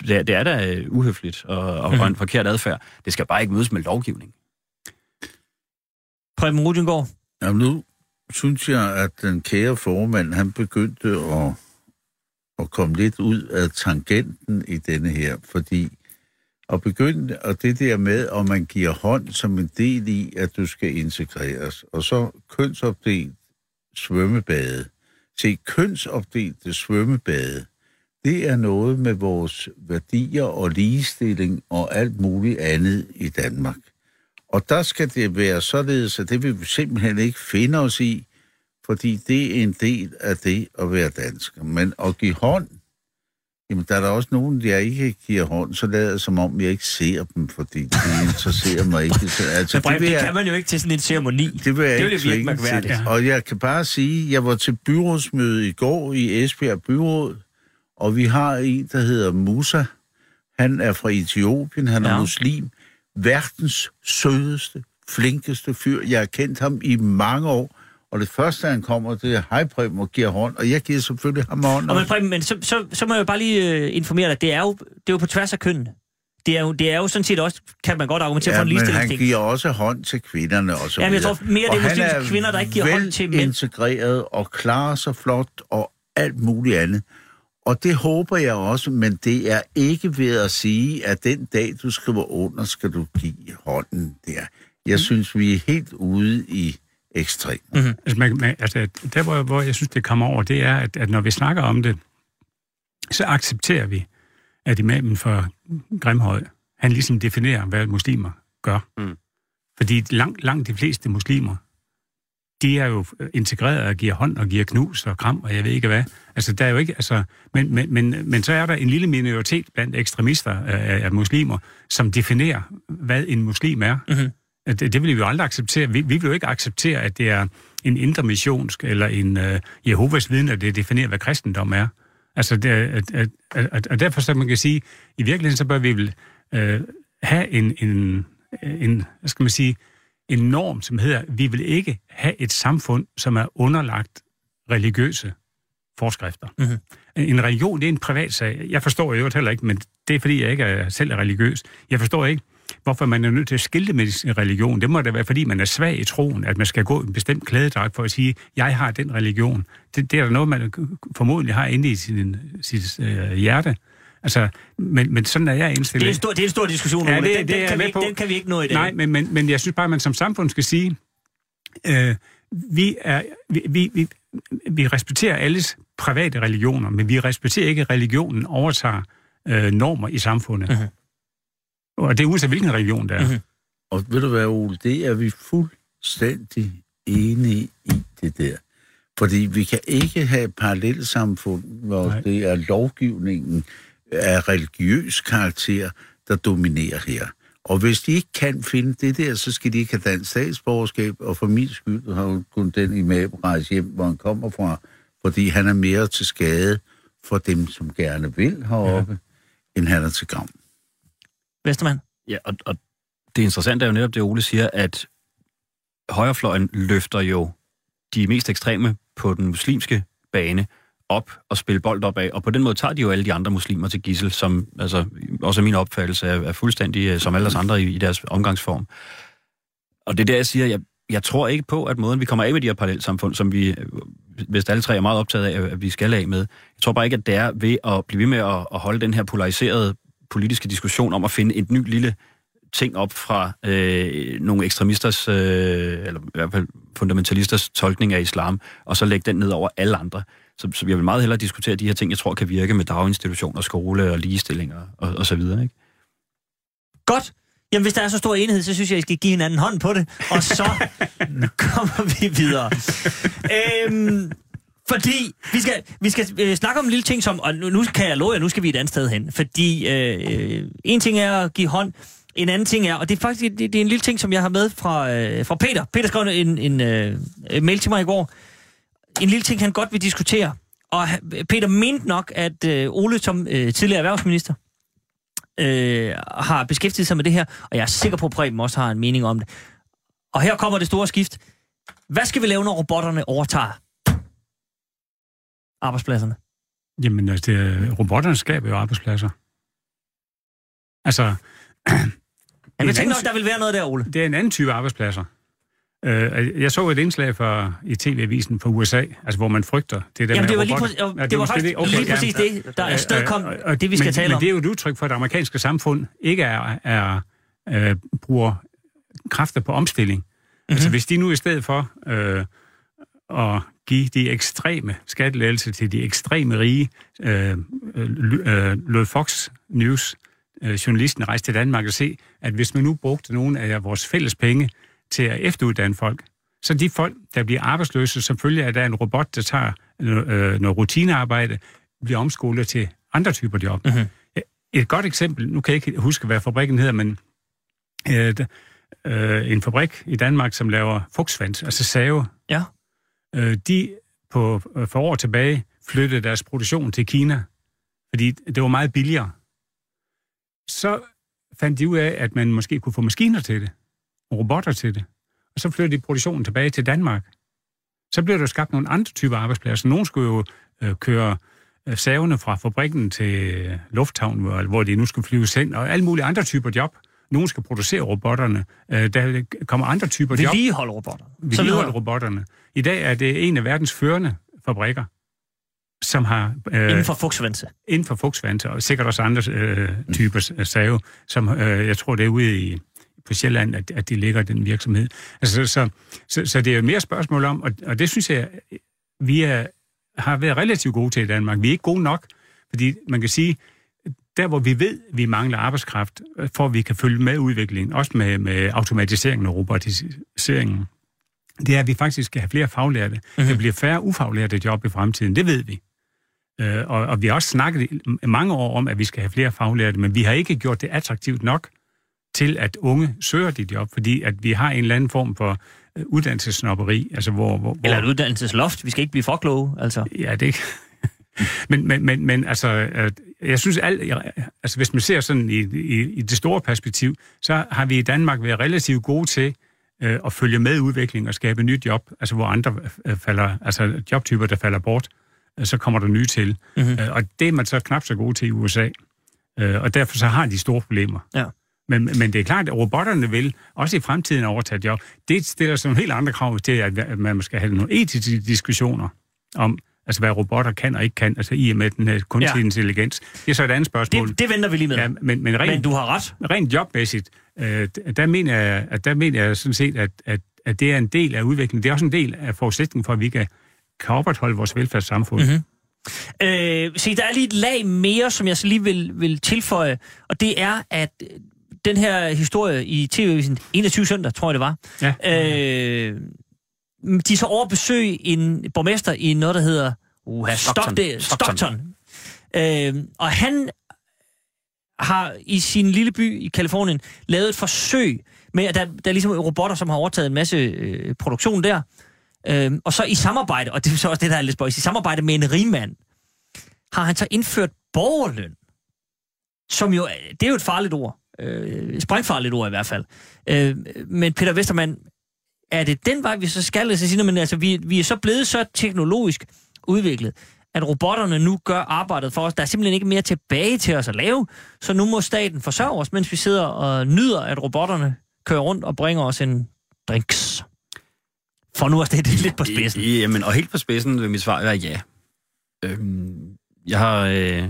Speaker 7: det er, det er da øh, uhøfligt og, og, og en forkert adfærd. Det skal bare ikke mødes med lovgivning.
Speaker 5: Preben Rudengård,
Speaker 8: Jamen nu synes jeg, at den kære formand, han begyndte at, at komme lidt ud af tangenten i denne her, fordi og begynde, og det der med, at man giver hånd som en del i, at du skal integreres, og så kønsopdelt svømmebade. Se, kønsopdelte svømmebade, det er noget med vores værdier og ligestilling og alt muligt andet i Danmark. Og der skal det være således, at det vil vi simpelthen ikke finde os i, fordi det er en del af det at være dansker. Men at give hånd, jamen der er der også nogen, jeg ikke giver hånd, så lader jeg som om, jeg ikke ser dem, fordi de interesserer mig ikke. Så, altså,
Speaker 5: men Preben,
Speaker 8: vil
Speaker 5: det
Speaker 8: jeg-
Speaker 5: kan man jo ikke til sådan en ceremoni.
Speaker 8: det vil jeg
Speaker 5: det vil
Speaker 8: ikke
Speaker 5: virke mærkværdigt.
Speaker 8: til. Og jeg kan bare sige, jeg var til byrådsmøde i går i Esbjerg Byråd, og vi har en, der hedder Musa. Han er fra Etiopien, han er
Speaker 5: Ja.
Speaker 8: muslim. Verdens sødeste, flinkeste fyr. Jeg har kendt ham i mange år, og det første, han kommer, det er, hej Preben, og giver hånd, og jeg giver selvfølgelig ham hånd.
Speaker 5: Og men. Preben, men så, så, så må jeg jo bare lige øh, informere dig, det er, jo, det er jo på tværs af kønnene. Det er, jo, det er jo sådan set også, kan man godt argumentere for
Speaker 8: Ja,
Speaker 5: en
Speaker 8: men han giver også hånd til kvinderne og så
Speaker 5: Jamen, jeg
Speaker 8: videre.
Speaker 5: tror mere, det er muslimske kvinder, der ikke giver hånd til mænd.
Speaker 8: integreret og klarer sig flot og alt muligt andet. Og det håber jeg også, men det er ikke ved at sige, at den dag, du skriver under, skal du give hånden der. Jeg synes, vi er helt ude i ekstrem.
Speaker 5: Mhm.
Speaker 6: Altså, man, man, altså, der, hvor, hvor jeg synes, det kommer over, det er, at, at når vi snakker om det, så accepterer vi, at imamen for Grimhøj, han ligesom definerer, hvad muslimer gør.
Speaker 7: Mm.
Speaker 6: Fordi langt, langt de fleste muslimer, de er jo integreret og giver hånd og giver knus og kram, og jeg ved ikke hvad. Altså, der er jo ikke, altså, men, men, men, men så er der en lille minoritet blandt ekstremister af, af muslimer, som definerer, hvad en muslim er.
Speaker 5: Mhm.
Speaker 6: At Det, det vil vi jo aldrig acceptere. Vi, vi vil jo ikke acceptere, at det er en intermissionsk eller en uh, Jehovas vidne, at det definerer, hvad kristendom er. Altså, det, er- at, at, at, og derfor så man kan sige, i virkeligheden så bør vi vel uh, have en, en, en, hvad skal man sige, en norm, som hedder, vi vil ikke have et samfund, som er underlagt religiøse forskrifter.
Speaker 5: Mhm.
Speaker 6: En religion, det er en privat sag. Jeg forstår jo heller ikke, men det er fordi, jeg ikke er, selv er religiøs. Jeg forstår ikke, hvorfor man er nødt til at skilte med sin religion. Det må da være, fordi man er svag i troen, at man skal gå i en bestemt klædedragt for at sige, jeg har den religion. Det, det er der noget, man formodentlig har inde i sin, sit øh, hjerte. Altså, men, men sådan er jeg indstillet.
Speaker 5: Det er en stor, det er en stor diskussion,
Speaker 6: Ja, det-
Speaker 5: den,
Speaker 6: det
Speaker 5: den, kan vi ikke, den kan vi ikke nå i dag.
Speaker 6: Nej, men, men, men jeg synes bare, at man som samfund skal sige, øh, vi, er, vi, vi, vi, vi respekterer alles private religioner, men vi respekterer ikke, at religionen overtager øh, normer i samfundet.
Speaker 5: Mhm.
Speaker 6: Og det er uanset hvilken religion det er.
Speaker 5: Mhm.
Speaker 8: Og ved du hvad, Ole, det er vi fuldstændig enige i det der. Fordi vi kan ikke have et parallelt samfund, hvor
Speaker 6: Nej.
Speaker 8: Nej. det er lovgivningen, af religiøs karakter, der dominerer her. Og hvis de ikke kan finde det der, så skal de ikke have dansk statsborgerskab, og for min skyld har hun kun den imam rejse hjem, hvor han kommer fra, fordi han er mere til skade for dem, som gerne vil heroppe, ja. end han er til gavn.
Speaker 5: Vestermand?
Speaker 7: Ja, og, og det interessante er jo netop det, Ole siger, at højrefløjen løfter jo de mest ekstreme på den muslimske bane op og spille bold op af, og på den måde tager de jo alle de andre muslimer til gissel, som altså, også er min opfattelse er, er fuldstændig øh, som alle os andre i, i deres omgangsform. Og det er der, jeg siger, jeg, jeg tror ikke på, at måden, vi kommer af med de her parallelsamfund, som vi, øh, hvis alle tre er meget optaget af, at vi skal af med, jeg tror bare ikke, at det er ved at blive ved med at, at holde den her polariserede politiske diskussion om at finde et ny lille ting op fra øh, nogle ekstremisters, øh, eller i hvert fald fundamentalisters tolkning af islam, og så lægge den ned over alle andre. Så, så jeg vil meget hellere diskutere de her ting, jeg tror kan virke med daginstitutioner, skole og ligestilling og, og, og så videre. Ikke?
Speaker 5: Godt. Jamen, hvis der er så stor enighed, så synes jeg, I skal give hinanden hånd på det, og så kommer vi videre. øhm, fordi vi skal, vi skal øh, snakke om en lille ting, som, og nu, nu kan jeg love jer, nu skal vi et andet sted hen. Fordi øh, øh, en ting er at give hånd, en anden ting er, og det er faktisk det, det er en lille ting, som jeg har med fra, øh, fra Peter. Peter skrev en, en øh, mail til mig i går. En lille ting, han godt vil diskutere. Og Peter mente nok, at øh, Ole som øh, tidligere erhvervsminister øh, har beskæftiget sig med det her, og jeg er sikker på, at Preben også har en mening om det. Og her kommer det store skift. Hvad skal vi lave, når robotterne overtager arbejdspladserne?
Speaker 6: Jamen, altså, det, robotterne skaber jo arbejdspladser. Altså...
Speaker 5: Jeg tænker nok, der vil være noget der, Ole.
Speaker 6: Det er en anden type arbejdspladser. Uh, jeg så et indslag for, i TV-avisen fra USA, altså hvor man frygter det der
Speaker 5: Jamen,
Speaker 6: med
Speaker 5: det var, lige,
Speaker 6: robotter.
Speaker 5: præ- ja, det, det var faktisk okay, lige præcis ja, det, der er sted kom,
Speaker 6: og, og,
Speaker 5: det vi skal
Speaker 6: men,
Speaker 5: tale
Speaker 6: men
Speaker 5: om.
Speaker 6: det er jo et udtryk for, at det amerikanske samfund ikke er, er uh, bruger kræfter på omstilling. Mm-hmm. Altså hvis de nu i stedet for uh, at give de ekstreme skattelettelser til de ekstreme rige, uh, uh, lod Fox News uh, journalisten rejse til Danmark og se, at hvis man nu brugte nogle af vores fælles penge til at efteruddanne folk. Så de folk, der bliver arbejdsløse, af, at der er en robot, der tager øh, noget rutinearbejde, bliver omskolet til andre typer job.
Speaker 5: Mhm.
Speaker 6: Mm-hmm. Et godt eksempel, nu kan jeg ikke huske, hvad fabrikken hedder, men øh, øh, en fabrik i Danmark, som laver fugtsvand, altså save,
Speaker 5: Ja
Speaker 6: øh, de på, øh, for år tilbage flyttede deres produktion til Kina, fordi det var meget billigere. Så fandt de ud af, at man måske kunne få maskiner til det, og robotter til det. Og så flyttede de produktionen tilbage til Danmark. Så blev der skabt nogle andre typer arbejdspladser. Nogle skulle jo øh, køre øh, savene fra fabrikken til øh, lufthavnen, hvor, hvor de nu skulle flyves hen, og alle mulige andre typer job. Nogle skal producere robotterne. Øh, der kommer andre typer job.
Speaker 5: Vedligeholde robotter. Så
Speaker 6: Vedligeholde robotterne. I dag er det en af verdens førende fabrikker, som har... Øh,
Speaker 5: Inden for fugtsvandse.
Speaker 6: inden for fugtsvante, og sikkert også andre øh, typer øh, save, som øh, jeg tror, det er ude i, på Sjælland, at, at de ligger den virksomhed. Altså, så, så, så det er mere spørgsmål om, og, og det synes jeg, vi er, har været relativt gode til i Danmark. Vi er ikke gode nok, fordi man kan sige, der hvor vi ved, vi mangler arbejdskraft, øh, for at vi kan følge med udviklingen, også med, med automatiseringen og robotiseringen, det er, at vi faktisk skal have flere faglærte. Mm-hmm. Der bliver færre ufaglærte job i fremtiden, det ved vi. Øh, og, og vi har også snakket mange år om, at vi skal have flere faglærte, men vi har ikke gjort det attraktivt nok til, at unge søger de job, fordi at vi har en eller anden form for øh, uddannelsesnopperi, altså hvor... hvor, hvor
Speaker 5: Eller et uddannelsesloft. Vi skal ikke blive for kloge, altså.
Speaker 6: Ja, det. Men, men, men, men altså, at jeg synes, alt, altså hvis man ser sådan i, i, i det store perspektiv, så har vi i Danmark været relativt gode til øh, at følge med udviklingen og skabe nyt job, altså hvor andre øh, falder, altså jobtyper, der falder bort, øh, så kommer der nye til. Mm-hmm. Øh, og det er man så knap så god til i USA. Øh, og derfor så har de store problemer.
Speaker 5: Ja.
Speaker 6: Men, men det er klart, at robotterne vil også i fremtiden overtage job. Det stiller sådan nogle helt andre krav til, at, at man skal have nogle etiske diskussioner om, altså hvad robotter kan og ikke kan, altså i og med den her kunstige
Speaker 5: Ja.
Speaker 6: intelligens. Det er så et andet spørgsmål.
Speaker 5: Det, det venter vi lige med.
Speaker 6: ja, men, men, rent,
Speaker 5: Men du har ret.
Speaker 6: rent jobmæssigt, øh, der, mener jeg, at der mener jeg sådan set, at, at, at det er en del af udviklingen. Det er også en del af forudsætningen for, at vi kan, kan opretholde vores velfærdssamfund.
Speaker 5: Mhm.
Speaker 6: Mm-hmm.
Speaker 5: Øh, se, der er lige et lag mere, som jeg så lige vil, vil tilføje, og det er, at øh, den her historie i TV-avisen 21 søndag, tror jeg det var,
Speaker 6: Ja.
Speaker 5: øh, de er så over at besøge en borgmester i noget, der hedder uh,
Speaker 7: Stockton.
Speaker 5: Stockton. Stockton. Øh, og han har i sin lille by i Kalifornien lavet et forsøg med, at der, der er ligesom robotter, som har overtaget en masse øh, produktion der. Øh, og så i samarbejde, og det er så også det, der er lidt spøjs, i samarbejde med en rigmand, har han så indført borgerløn, som jo, det er jo et farligt ord. Øh, sprængfarligt ord i hvert fald. Øh, men Peter Vestermann, er det den vej, vi så skal? Altså, sige, men, altså, vi, vi er så blevet så teknologisk udviklet, at robotterne nu gør arbejdet for os. Der er simpelthen ikke mere tilbage til os at lave, så nu må staten forsørge os, mens vi sidder og nyder, at robotterne kører rundt og bringer os en drinks. For nu er det lidt på spidsen.
Speaker 7: Jamen, og helt på spidsen vil mit svar være ja. Øhm, jeg har... Øh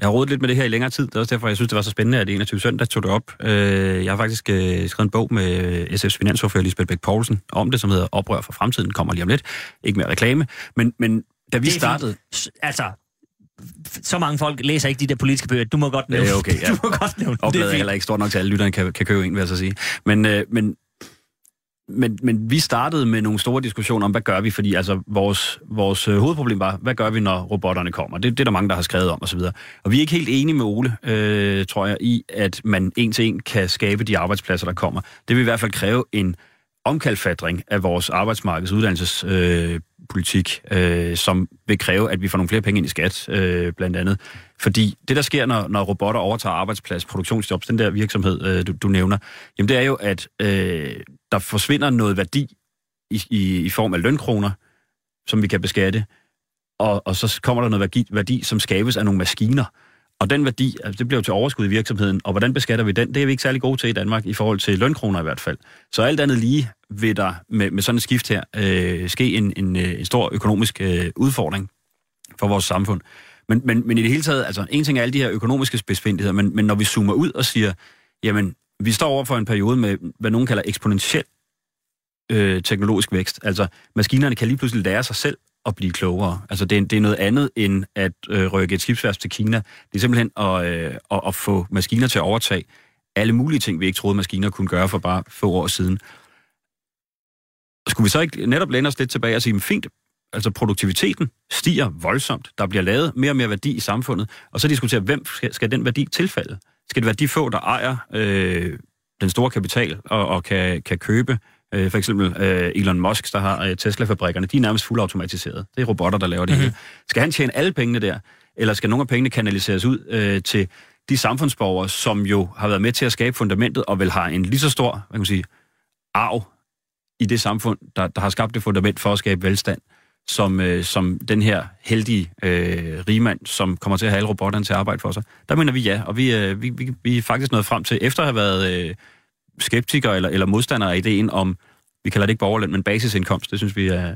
Speaker 7: jeg har rodet lidt med det her i længere tid. Det er også derfor, jeg synes, det var så spændende, at 21 søndag tog det op. Øh, jeg har faktisk øh, skrevet en bog med SF's finansordfører Lisbeth Bæk Poulsen om det, som hedder Oprør for fremtiden. Kommer lige om lidt. Ikke mere reklame. Men, men da vi startede...
Speaker 5: Altså, så mange folk læser ikke de der politiske bøger. Du må godt nævne
Speaker 7: det. Okay, ja.
Speaker 5: Du må godt nævne
Speaker 7: det. er heller ikke stort nok til, at alle lytterne kan, kan købe en, vil jeg så sige. Men, øh, men men, men vi startede med nogle store diskussioner om, hvad gør vi? Fordi altså, vores, vores øh, hovedproblem var, hvad gør vi, når robotterne kommer? Det, det er der mange, der har skrevet om osv. Og, og vi er ikke helt enige med Ole, øh, tror jeg, i, at man en til en kan skabe de arbejdspladser, der kommer. Det vil i hvert fald kræve en omkalfatring af vores arbejdsmarkeds uddannelsespolitik, øh, øh, som vil kræve, at vi får nogle flere penge ind i skat, øh, blandt andet. Fordi det, der sker, når, når robotter overtager arbejdsplads, produktionsjobs, den der virksomhed, øh, du, du nævner, jamen det er jo, at øh, der forsvinder noget værdi i, i, i form af lønkroner, som vi kan beskatte, og, og så kommer der noget værdi, værdi, som skabes af nogle maskiner. Og den værdi, altså det bliver jo til overskud i virksomheden, og hvordan beskatter vi den? Det er vi ikke særlig gode til i Danmark, i forhold til lønkroner i hvert fald. Så alt andet lige vil der med, med sådan et skift her øh, ske en, en, øh, en stor økonomisk øh, udfordring for vores samfund. Men, men, men i det hele taget, altså en ting er alle de her økonomiske spidsfindigheder, men, men når vi zoomer ud og siger, jamen vi står over for en periode med, hvad nogen kalder eksponentiel øh, teknologisk vækst. Altså, maskinerne kan lige pludselig lære sig selv at blive klogere. Altså, det er, det er noget andet end at øh, rykke et skibsværf til Kina. Det er simpelthen at, øh, at, at få maskiner til at overtage alle mulige ting, vi ikke troede, maskiner kunne gøre for bare få år siden. Skulle vi så ikke netop læne os lidt tilbage og sige, men fint, altså produktiviteten stiger voldsomt, der bliver lavet mere og mere værdi i samfundet, og så diskutere, hvem skal, skal den værdi tilfalde? Skal det være de få, der ejer øh, den store kapital og, og kan, kan købe øh, for eksempel øh, Elon Musk, der har øh, Tesla-fabrikkerne, de er nærmest fuldautomatiseret. Det er robotter, der laver det mm-hmm. hele. Skal han tjene alle pengene der, eller skal nogle af pengene kanaliseres ud øh, til de samfundsborgere, som jo har været med til at skabe fundamentet, og vel har en lige så stor, hvad kan man sige, arv i det samfund, der, der har skabt det fundament for at skabe velstand, som, øh, som den her heldige øh, rigmand, som kommer til at have alle robotterne til at arbejde for sig. Der mener vi ja, og vi, øh, vi, vi, vi er faktisk nået frem til, efter at have været øh, skeptikere eller, eller modstandere af ideen om, vi kalder det ikke borgerløn, men basisindkomst, det synes vi, er,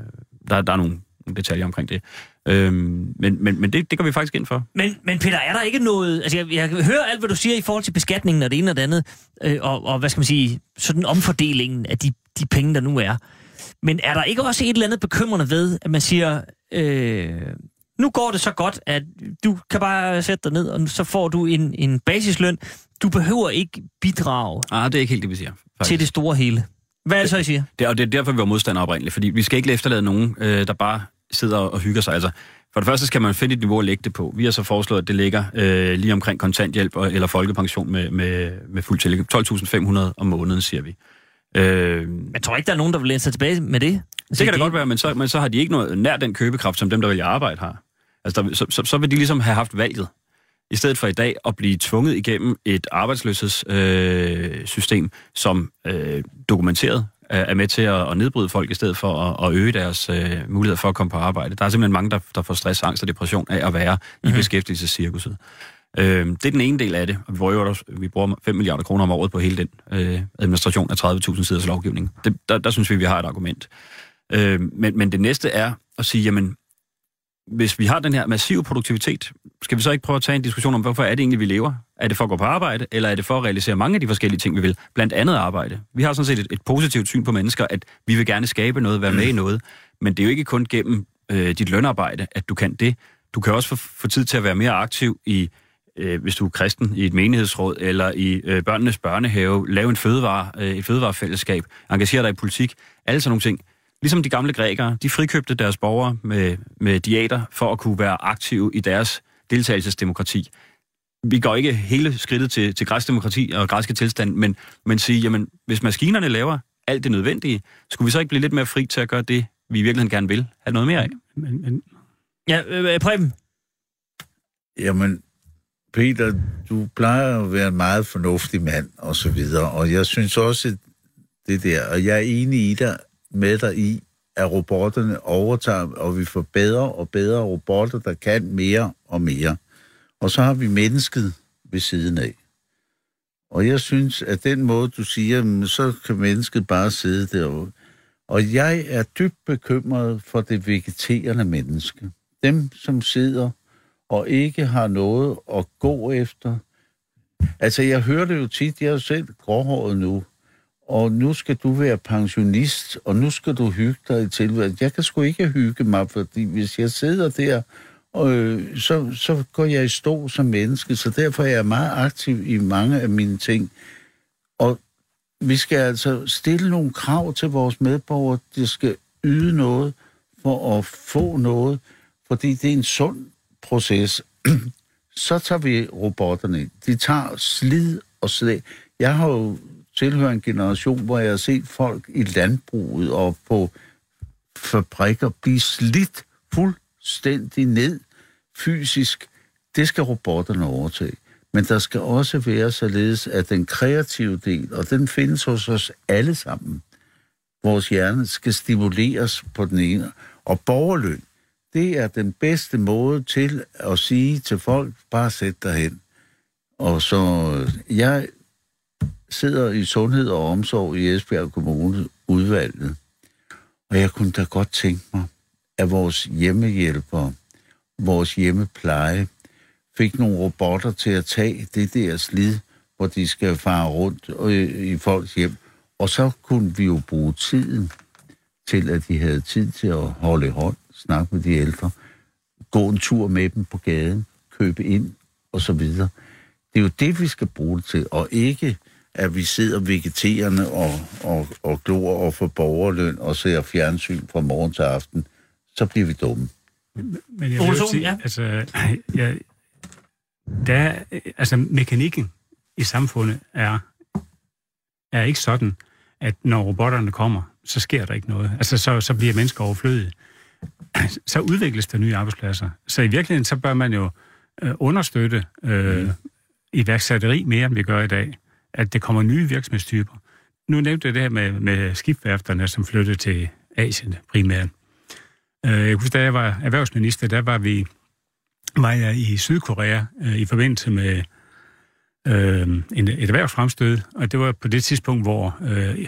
Speaker 7: der, der er nogle detaljer omkring det. Øhm, men men, men det, det går vi faktisk ind for.
Speaker 5: Men, men Peter, er der ikke noget... Altså, jeg, jeg hører alt, hvad du siger i forhold til beskatningen og det ene og det andet, øh, og, og hvad skal man sige, sådan omfordelingen af de, de penge, der nu er. Men er der ikke også et eller andet bekymrende ved, at man siger, øh, nu går det så godt, at du kan bare sætte dig ned, og så får du en, en basisløn. Du behøver ikke bidrage
Speaker 7: ah, det er ikke helt det, vi siger.
Speaker 5: Faktisk. til det store hele. Hvad er det så, I siger?
Speaker 7: Det, og det er derfor, vi var modstandere oprindeligt, fordi vi skal ikke efterlade nogen, øh, der bare sidder og hygger sig. Altså, for det første skal man finde et niveau at lægge det på. Vi har så foreslået, at det ligger øh, lige omkring kontanthjælp og, eller folkepension med, med, med fuld tillæg. 12.500 om måneden, siger vi.
Speaker 5: Øh, men tror ikke, der er nogen, der vil læne sig tilbage med det?
Speaker 7: Det kan da godt være, men så, men så har de ikke noget nær den købekraft, som dem, der vælger arbejde har. Altså, der, så, så, så vil de ligesom have haft valget, i stedet for i dag at blive tvunget igennem et arbejdsløshedssystem, øh, som øh, dokumenteret er med til at, at nedbryde folk, i stedet for at, at øge deres øh, muligheder for at komme på arbejde. Der er simpelthen mange, der, der får stress, angst og depression af at være mm-hmm. i mhm. beskæftigelsescirkuset. Øh, det er den ene del af det, og vi bruger, vi bruger 5 milliarder kroner om året på hele den øh, administration af 30.000 siders lovgivning. Det, der, der synes vi, vi har et argument. Øh, men, men det næste er at sige, jamen, hvis vi har den her massive produktivitet, skal vi så ikke prøve at tage en diskussion om, hvorfor er det egentlig, vi lever? Er det for at gå på arbejde, eller er det for at realisere mange af de forskellige ting, vi vil? Blandt andet arbejde. Vi har sådan set et, et positivt syn på mennesker, at vi vil gerne skabe noget, være med i noget. Men det er jo ikke kun gennem øh, dit lønarbejde, at du kan det. Du kan også få, få tid til at være mere aktiv i øh, hvis du er kristen, i et menighedsråd eller i øh, børnenes børnehave, lave en fødevare, øh, et fødevarefællesskab, engagere dig i politik, alle sådan nogle ting. Ligesom de gamle grækere, de frikøbte deres borgere med, med diater for at kunne være aktive i deres deltagelsesdemokrati. vi går ikke hele skridtet til, til græsk demokrati og græske tilstand, men, men sige, jamen, hvis maskinerne laver alt det nødvendige, skulle vi så ikke blive lidt mere fri til at gøre det, vi i virkeligheden gerne vil have noget mere af?
Speaker 6: Men, men,
Speaker 5: Ja, øh, Preben.
Speaker 8: Jamen, Peter, du plejer at være en meget fornuftig mand, og så videre. Og jeg synes også, det der, og jeg er enig i dig, med dig i, at robotterne overtager, og vi får bedre og bedre robotter, der kan mere og mere. Og så har vi mennesket ved siden af. Og jeg synes, at den måde, du siger, så kan mennesket bare sidde derude. Og jeg er dybt bekymret for det vegeterende menneske. Dem, som sidder og ikke har noget at gå efter. Altså, jeg hører det jo tit, jeg er jo selv gråhåret nu, og nu skal du være pensionist, og nu skal du hygge dig i tilværelsen. Jeg kan sgu ikke hygge mig, fordi hvis jeg sidder der, øh, så, så går jeg i stå som menneske, så derfor er jeg meget aktiv i mange af mine ting. Og vi skal altså stille nogle krav til vores medborgere, de skal yde noget for at få noget, fordi det er en sund proces. så tager vi robotterne ind. De tager slid og slag. Jeg har jo tilhørt en generation, hvor jeg har set folk i landbruget og på fabrikker blive slidt fuldstændig ned fysisk. Det skal robotterne overtage. Men der skal også være således, at den kreative del, og den findes hos os alle sammen, vores hjerne skal stimuleres på den ene. Og borgerløn, det er den bedste måde til at sige til folk, bare sæt dig hen. Og så, øh, jeg sidder i Sundhed og Omsorg i Esbjerg Kommune udvalget, og jeg kunne da godt tænke mig, at vores hjemmehjælpere, vores hjemmepleje, fik nogle robotter til at tage det der slid, hvor de skal fare rundt øh, i folks hjem. Og så kunne vi jo bruge tiden til, at de havde tid til at holde i hånd, snakke med de ældre, gå en tur med dem på gaden, købe ind og så videre. Det er jo det, vi skal bruge det til, og ikke at vi sidder vegeterende og, og, og glor og får borgerløn og ser fjernsyn fra morgen til aften. Så bliver vi dumme.
Speaker 6: Men jeg vil sige,
Speaker 5: ja.
Speaker 6: altså, jeg, der, er- altså, mekanikken i samfundet er, er ikke sådan, at når robotterne kommer, så sker der ikke noget. Altså, så, så bliver mennesker overflødige. Så udvikles der nye arbejdspladser. Så i virkeligheden, så bør man jo øh, understøtte øh, iværksætteri mere, end vi gør i dag. At det kommer nye virksomhedstyper. Nu nævnte jeg det her med, med skibværfterne, som flyttede til Asien primært. Øh, Jeg kan huske, da jeg var erhvervsminister, der var vi var jeg i Sydkorea øh, i forbindelse med øh, en, et erhvervsfremstød, og det var på det tidspunkt, hvor øh,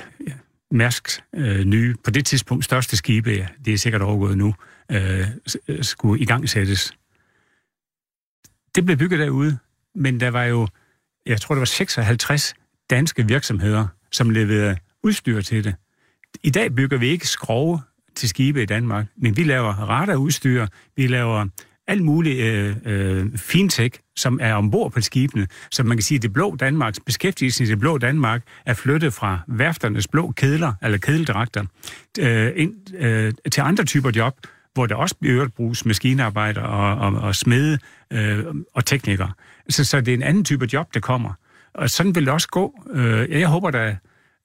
Speaker 6: Mærsks øh, nye, på det tidspunkt største skibe, ja, det er sikkert overgået nu, øh, øh, skulle i gang sættes. Det blev bygget derude, men der var jo, jeg tror det var 56 danske virksomheder, som leverede udstyr til det. I dag bygger vi ikke skrove til skibe i Danmark, men vi laver radarudstyr, vi laver alt muligt øh, øh, fintech, som er ombord på skibene. Så man kan sige, at det blå Danmarks beskæftigelse i det blå Danmark er flyttet fra værfternes blå kedler, eller kedeldragter, øh, ind øh, til andre typer job, hvor der også bliver øvrigt bruges maskinarbejder og, og, og smede øh, og teknikere. Så, så det er en anden type job, der kommer. Og sådan vil det også gå. Øh, jeg håber da,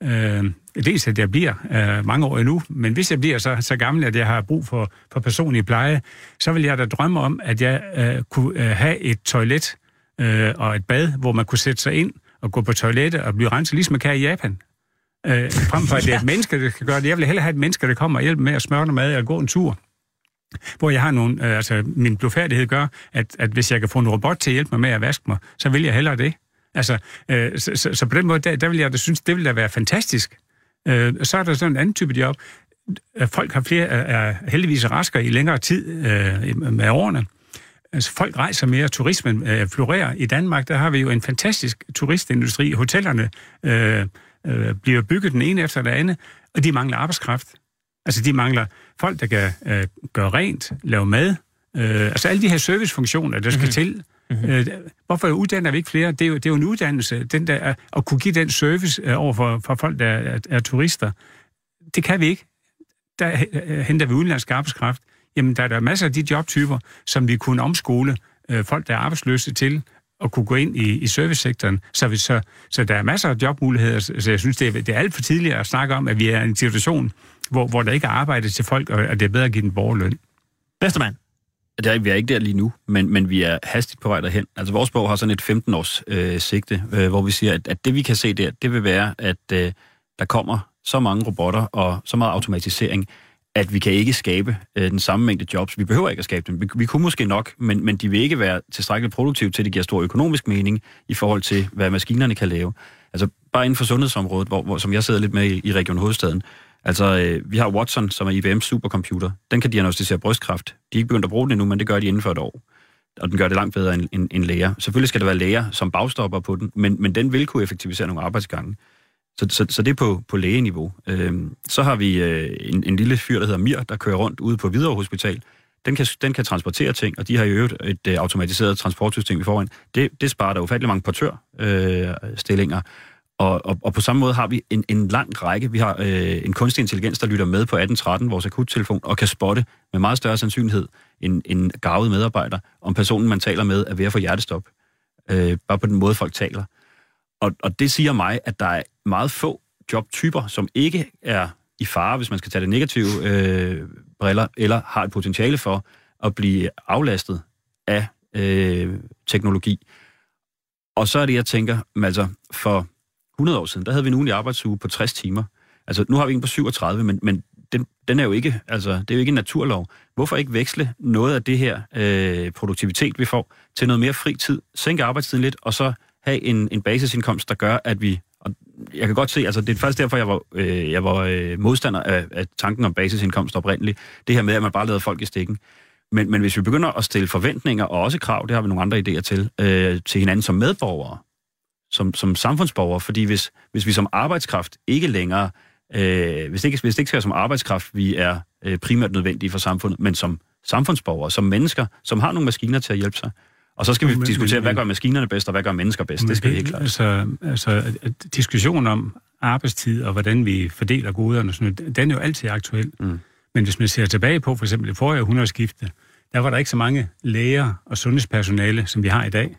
Speaker 6: øh, dels at jeg bliver øh, mange år endnu, men hvis jeg bliver så, så gammel, at jeg har brug for, for personlig pleje, så vil jeg da drømme om, at jeg øh, kunne øh, have et toilet øh, og et bad, hvor man kunne sætte sig ind og gå på toilettet og blive renset, ligesom man kan i Japan. Øh, frem for at det er et menneske, der skal gøre det. Jeg vil hellere have et menneske, der kommer og hjælper med at smøre noget mad og gå en tur hvor jeg har nogle, øh, altså min blodfærdighed gør, at, at hvis jeg kan få en robot til at hjælpe mig med at vaske mig, så vil jeg hellere det. Altså, øh, så, så, så på den måde, der, der vil jeg da synes, det vil da være fantastisk. Øh, så er der sådan en anden type job. Øh, Folk har flere, er, heldigvis raskere i længere tid øh, med årene. Altså, folk rejser mere, turismen øh, florerer. I Danmark, der har vi jo en fantastisk turistindustri. Hotellerne øh, øh, bliver bygget den ene efter det andet, og de mangler arbejdskraft. Altså, de mangler folk, der kan øh, gøre rent, lave mad. Øh, altså, alle de her servicefunktioner, der skal mm-hmm. til. Mm-hmm. Øh, hvorfor uddanner vi ikke flere? Det er jo, det er jo en uddannelse. Den der, er- at kunne give den service øh, over for, for folk, der er, er turister. Det kan vi ikke. Der øh, henter vi udenlandsk arbejdskraft. Jamen, der er der masser af de jobtyper, som vi kunne omskole øh, folk, der er arbejdsløse til, at kunne gå ind i, i servicesektoren. Så, vi, så, så der er masser af jobmuligheder, så jeg synes, det er, det er alt for tidligt at snakke om, at vi er i en situation, hvor, hvor der ikke er arbejde til folk, og at det er bedre at give den borgerløn.
Speaker 5: Vestermand.
Speaker 7: Det er, vi er ikke der lige nu, men, men vi er hastigt på vej derhen. Altså vores bog har sådan et 15-års øh, sigte, øh, hvor vi siger, at, at det vi kan se der, det vil være, at øh, der kommer så mange robotter og så meget automatisering, at vi kan ikke skabe øh, den samme mængde jobs. Vi behøver ikke at skabe dem. Vi, vi kunne måske nok, men, men de vil ikke være tilstrækkeligt produktive til, at det giver stor økonomisk mening i forhold til, hvad maskinerne kan lave. Altså bare inden for sundhedsområdet, hvor, hvor, som jeg sidder lidt med i, i Region Hovedstaden. Altså, øh, vi har Watson, som er IBM's supercomputer. Den kan diagnostisere brystkræft. De er ikke begyndt at bruge den endnu, men det gør de inden for et år. Og den gør det langt bedre end, end, end læger. Selvfølgelig skal der være læger som bagstopper på den, men, men den vil kunne effektivisere nogle arbejdsgange. Så, så, så det er på, på lægeniveau. Øhm, så har vi øh, en, en lille fyr, der hedder Mir, der kører rundt ude på Hvidovre Hospital. Den kan, den kan transportere ting, og de har i øvrigt et øh, automatiseret transportsystem i forvejen. Det, det sparer der ufattelig mange portørstillinger. Øh, stillinger og, og, og på samme måde har vi en, en lang række. Vi har øh, en kunstig intelligens, der lytter med på 1813, vores akuttelefon, og kan spotte med meget større sandsynlighed en, en gavet medarbejder, om personen, man taler med, er ved at få hjertestop. Øh, bare på den måde, folk taler. Og, og det siger mig, at der er meget få jobtyper, som ikke er i fare, hvis man skal tage det negative øh, briller, eller har et potentiale for at blive aflastet af øh, teknologi. Og så er det, jeg tænker, altså for 100 år siden, der havde vi nu en arbejdsuge på 60 timer. Altså nu har vi en på 37, men, men den, den er jo ikke, altså det er jo ikke en naturlov. Hvorfor ikke veksle noget af det her øh, produktivitet, vi får, til noget mere fri tid, sænke arbejdstiden lidt, og så have en, en basisindkomst, der gør, at vi... Og jeg kan godt se, altså det er faktisk derfor, jeg var, øh, jeg var øh, modstander af, af tanken om basisindkomst oprindeligt. Det her med, at man bare lader folk i stikken. Men, men hvis vi begynder at stille forventninger og også krav, det har vi nogle andre idéer til, øh, til hinanden som medborgere, som, som samfundsborgere, fordi hvis, hvis vi som arbejdskraft ikke længere, øh, hvis, det ikke, hvis det ikke skal som arbejdskraft, vi er øh, primært nødvendige for samfundet, men som samfundsborgere, som mennesker, som har nogle maskiner til at hjælpe sig, og så skal vi men, diskutere, men, hvad gør maskinerne bedst, og hvad gør mennesker bedst. Det skal vi helt klart.
Speaker 6: Altså, altså, diskussionen om arbejdstid og hvordan vi fordeler goderne, sådan den er jo altid aktuel. Mm. Men hvis man ser tilbage på for eksempel det forrige århundredeskifte, der var der ikke så mange læger og sundhedspersonale, som vi har i dag.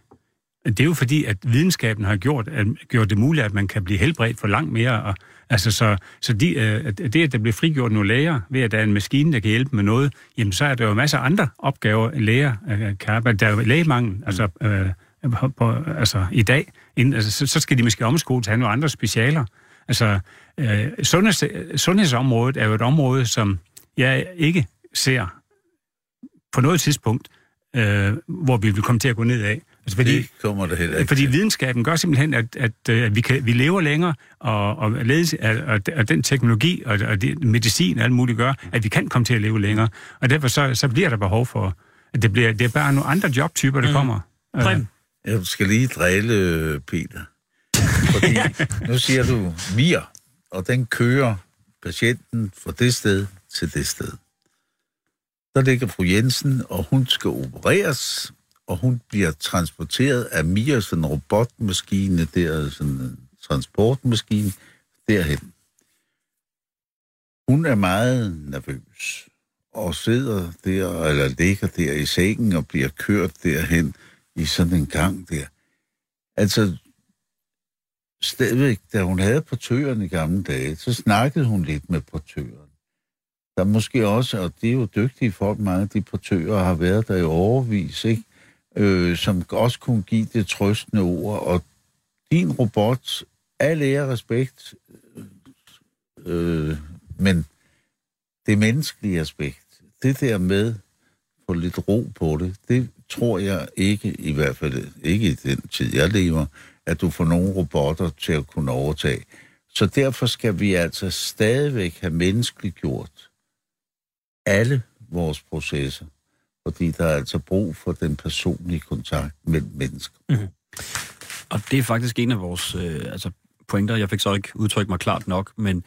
Speaker 6: Det er jo fordi, at videnskaben har gjort, at, gjort det muligt, at man kan blive helbredt for langt mere. Og, altså, så så de, øh, det, at der bliver frigjort nogle læger, ved at der er en maskine, der kan hjælpe med noget, jamen så er der jo masser af andre opgaver, en læger øh, kan arbejde. Der er jo lægemangel, mm. altså, øh, på, altså i dag. Inden, altså, så, så skal de måske omskole til at have nogle andre specialer. Altså, øh, sundheds, sundhedsområdet er jo et område, som jeg ikke ser på noget tidspunkt, øh, hvor vi vil komme til at gå ned af.
Speaker 8: Altså, fordi, det kommer det heller ikke
Speaker 6: Fordi til. videnskaben gør simpelthen, at, at, øh, at vi, kan, vi lever længere, og, og, ledes, og, og den teknologi og, og det, medicin og alt muligt gør, at vi kan komme til at leve længere. Og derfor så, så bliver der behov for, at det, bliver, det er bare nogle andre jobtyper, der mm. kommer.
Speaker 8: Prem. Jeg skal lige drille, Peter. Fordi nu siger du mir, og den kører patienten fra det sted til det sted. Der ligger fru Jensen, og hun skal opereres, og hun bliver transporteret af Mia, sådan en robotmaskine, der sådan en transportmaskine, derhen. Hun er meget nervøs, og sidder der, eller ligger der i sengen, og bliver kørt derhen i sådan en gang der. Altså, stadigvæk, da hun havde portøren i gamle dage, så snakkede hun lidt med portøren. Der måske også, og det er jo dygtige folk, mange af de portører har været der i overvis, ikke? Øh, som også kunne give det trøstende ord. Og din robot, al ære respekt, øh, men det menneskelige aspekt, det der med få lidt ro på det, det tror jeg ikke, i hvert fald ikke i den tid, jeg lever, at du får nogle robotter til at kunne overtage. Så derfor skal vi altså stadigvæk have menneskeliggjort alle vores processer fordi der er altså brug for den personlige kontakt mellem mennesker. Mm-hmm.
Speaker 7: Og det er faktisk en af vores øh, altså pointer. Jeg fik så ikke udtrykt mig klart nok, men,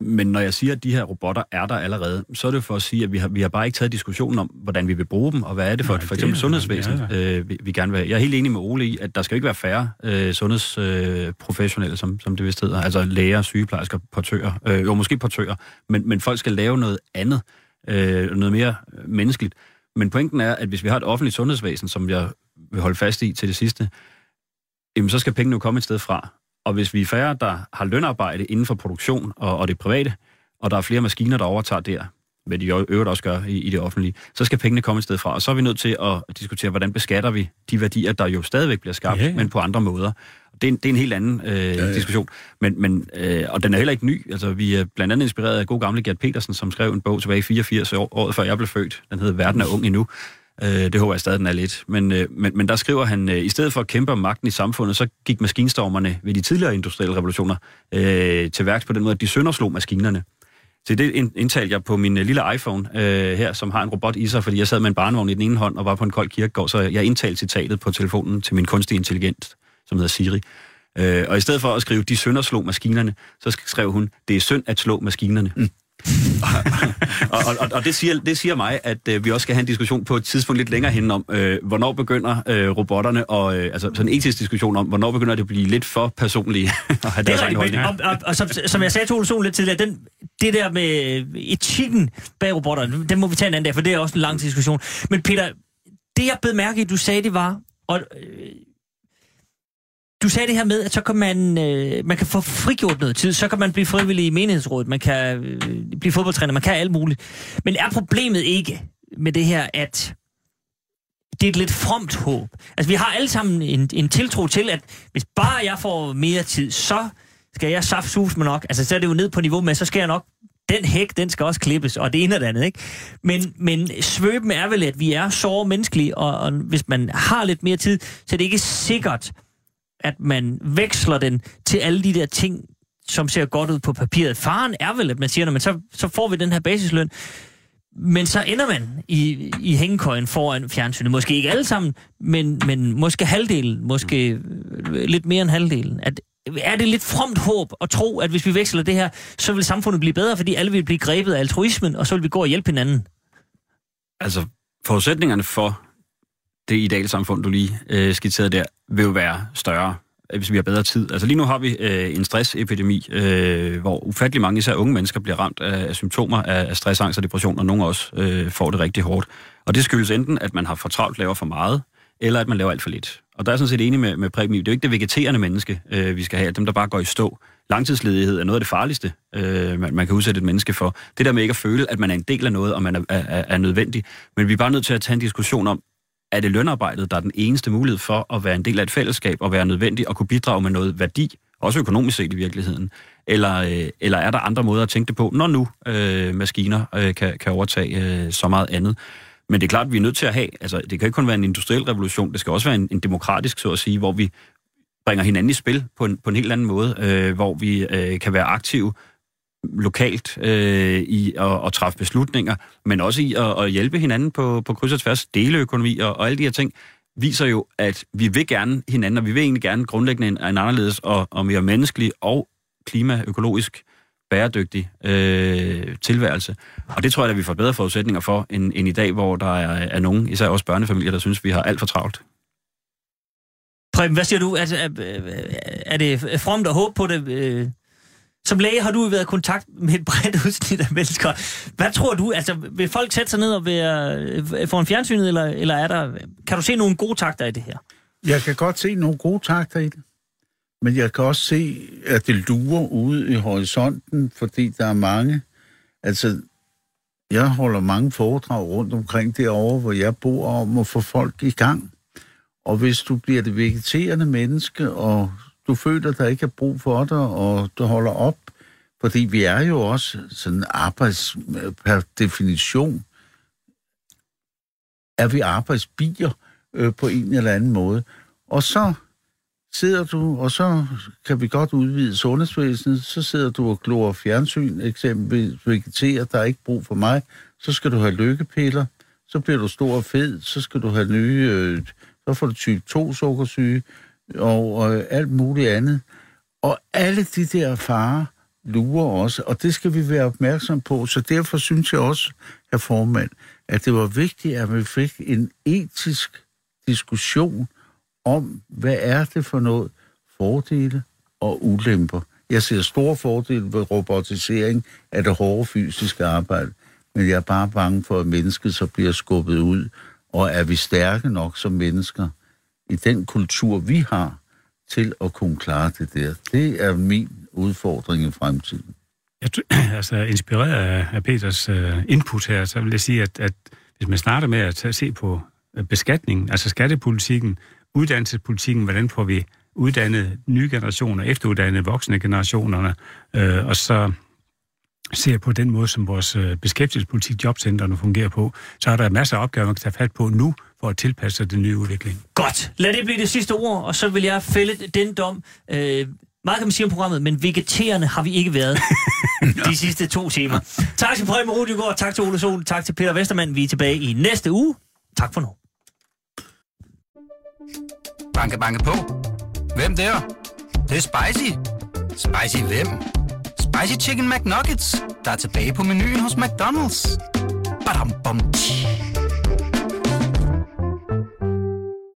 Speaker 7: men når jeg siger, at de her robotter er der allerede, så er det for at sige, at vi har, vi har bare ikke taget diskussionen om, hvordan vi vil bruge dem, og hvad er det for, Nej, for eksempel det, sundhedsvæsen, ja, ja. Øh, vi, vi gerne vil Jeg er helt enig med Ole i, at der skal ikke være færre øh, sundhedsprofessionelle, øh, som, som det vist hedder, altså læger, sygeplejersker, portører, øh, jo måske portører, men, men folk skal lave noget andet, øh, noget mere menneskeligt. Men pointen er, at hvis vi har et offentligt sundhedsvæsen, som jeg vil holde fast i til det sidste, jamen så skal pengene jo komme et sted fra. Og hvis vi er færre, der har lønarbejde inden for produktion og, og det private, og der er flere maskiner, der overtager der, hvad de øvrigt også gør i, i det offentlige, så skal pengene komme et sted fra. Og så er vi nødt til at diskutere, hvordan beskatter vi de værdier, der jo stadigvæk bliver skabt,
Speaker 6: ja.
Speaker 7: men på andre måder. Det er en, det er en helt anden øh, ja, ja. diskussion. Men, men, øh, og den er heller ikke ny. Altså, vi er blandt andet inspireret af god gamle Gert Petersen, som skrev en bog tilbage i 84, år, året før jeg blev født. Den hedder Verden er ung endnu. Øh, det håber jeg stadig, den er lidt. Men, øh, men, men der skriver han, øh, i stedet for at kæmpe om magten i samfundet, så gik maskinstormerne ved de tidligere industrielle revolutioner øh, til værks på den måde, at de sønderslog maskinerne. Så det ind- indtalte jeg på min øh, lille iPhone øh, her, som har en robot i sig, fordi jeg sad med en barnevogn i den ene hånd og var på en kold kirkegård, så jeg indtalte citatet på telefonen til min kunstige intelligens, som hedder Siri. Øh, og i stedet for at skrive, de sønder slog maskinerne, så sk- skrev hun, det er synd at slå maskinerne. Mm. og, og, og, og det, siger, det siger mig, at øh, vi også skal have en diskussion på et tidspunkt lidt længere hen om, øh, hvornår begynder øh, robotterne, og øh, altså sådan en etisk diskussion om, hvornår begynder det at blive lidt for personlige at have
Speaker 5: Det
Speaker 7: deres
Speaker 5: er
Speaker 7: egen
Speaker 5: rigtigt,
Speaker 7: holdning.
Speaker 5: men, og, og, og som, som jeg sagde til Ole lidt tidligere, den, det der med etikken bag robotterne, den må vi tage en anden dag, for det er også en lang diskussion. Men Peter, det jeg blev mærke i, du sagde, det var, og, øh, du sagde det her med, at så kan man, øh, man kan få frigjort noget tid, så kan man blive frivillig i menighedsrådet, man kan øh, blive fodboldtræner, man kan alt muligt. Men er problemet ikke med det her, at det er et lidt fromt håb. Altså, vi har alle sammen en, en tiltro til, at hvis bare jeg får mere tid, så skal jeg saftsus mig nok. Altså, så er det jo ned på niveau med, så skal jeg nok den hæk, den skal også klippes, og det ene og det andet, ikke? Men, men svøben er vel, at vi er så menneskelige, og, og hvis man har lidt mere tid, så er det ikke sikkert, at man veksler den til alle de der ting, som ser godt ud på papiret. Faren er vel, at man siger, men så, så får vi den her basisløn, men så ender man i, i hængekøjen foran fjernsynet. Måske ikke alle sammen, men, men måske halvdelen, måske øh, lidt mere end halvdelen. At, er det lidt fromt håb at tro, at hvis vi veksler det her, så vil samfundet blive bedre, fordi alle vil blive grebet af altruismen, og så vil vi gå og hjælpe hinanden?
Speaker 7: Altså, forudsætningerne for det ideale samfund, du lige øh, skitserede der, vil jo være større, øh, hvis vi har bedre tid. Altså lige nu har vi øh, en stressepidemi, øh, hvor ufattelig mange, især unge mennesker, bliver ramt af, af symptomer af, af stress, angst og depression, og nogle også øh, får det rigtig hårdt. Og det skyldes enten, at man har for travlt, laver for meget, eller at man laver alt for lidt. Og der er jeg sådan set enig med, med Preben det er jo ikke det vegeterende menneske, øh, vi skal have, dem der bare går i stå. Langtidsledighed er noget af det farligste, øh, man, man kan udsætte et menneske for. Det der med ikke at føle, at man er en del af noget, og man er, er, er nødvendig. Men vi er bare nødt til at tage en diskussion om, er det lønarbejdet, der er den eneste mulighed for at være en del af et fællesskab og være nødvendig og kunne bidrage med noget værdi, også økonomisk set i virkeligheden? Eller, øh, eller er der andre måder at tænke det på, når nu øh, maskiner øh, kan, kan overtage øh, så meget andet? Men det er klart, at vi er nødt til at have, altså det kan ikke kun være en industriel revolution, det skal også være en, en demokratisk, så at sige, hvor vi bringer hinanden i spil på en, på en helt anden måde, øh, hvor vi øh, kan være aktive lokalt øh, i at, at træffe beslutninger, men også i at, at hjælpe hinanden på, på kryds og tværs, deleøkonomi og, og alle de her ting, viser jo, at vi vil gerne hinanden, og vi vil egentlig gerne grundlæggende en, en anderledes og, og mere menneskelig og klimaøkologisk bæredygtig øh, tilværelse. Og det tror jeg, at vi får bedre forudsætninger for, end, end i dag, hvor der er, er nogen, især også børnefamilier, der synes, vi har alt for travlt.
Speaker 5: Preben, hvad siger du? Altså, er, er det fromt at håbe på det? Øh, som læge har du været i kontakt med et bredt udsnit af mennesker. Hvad tror du? Altså, vil folk sætte sig ned og være, øh, få en fjernsynet, eller, eller er der, kan du se nogle gode takter i det her?
Speaker 8: Jeg kan godt se nogle gode takter i det. Men jeg kan også se, at det lurer ude i horisonten, fordi der er mange... Altså, jeg holder mange foredrag rundt omkring derovre, hvor jeg bor, om at få folk i gang. Og hvis du bliver det vegeterende menneske, og du føler, der ikke er brug for dig, og du holder op, fordi vi er jo også sådan arbejds per definition, er vi arbejdsbier øh, på en eller anden måde. Og så sidder du, og så kan vi godt udvide sundhedsvæsenet, så sidder du og glor fjernsyn, eksempelvis vegeterer, der er ikke brug for mig, så skal du have lykkepiller, så bliver du stor og fed, så skal du have nye, øh, så får du type 2 sukkersyge, og øh, alt muligt andet. Og alle de der farer lurer også, og det skal vi være opmærksom på, så derfor synes jeg også, herr formand, at det var vigtigt, at vi fik en etisk diskussion om, hvad er det for noget fordele og ulemper. Jeg ser store fordele ved robotisering af det hårde fysiske arbejde, men jeg er bare bange for, at mennesket så bliver skubbet ud, og er vi stærke nok som mennesker i den kultur, vi har, til at kunne klare det der. Det er min udfordring i fremtiden.
Speaker 6: Jeg, altså, inspireret af, af Peters uh, input her, så vil jeg sige, at, at hvis man starter med at tage, se på øh, beskatningen, altså skattepolitikken, uddannelsespolitikken, hvordan får vi uddannet nye generationer, efteruddannet voksne generationerne, øh, og så ser på den måde, som vores øh, beskæftigelsespolitik, jobcentrene fungerer på, så er der masser af opgaver, man kan tage fat på nu, for at tilpasse sig den nye udvikling.
Speaker 5: Godt. Lad det blive det sidste ord, og så vil jeg fælde den dom. Øh, meget kan man sige om programmet, men vegeterende har vi ikke været de sidste to timer. Tak til Preben Rudegård, tak til Ole Sol, tak til Peter Vestermann. Vi er tilbage i næste uge. Tak for nu.
Speaker 1: Banke, banke på. Hvem der? Det, det er spicy. Spicy hvem? Spicy Chicken McNuggets, der er tilbage på menuen hos McDonald's. Badum, bom, tji.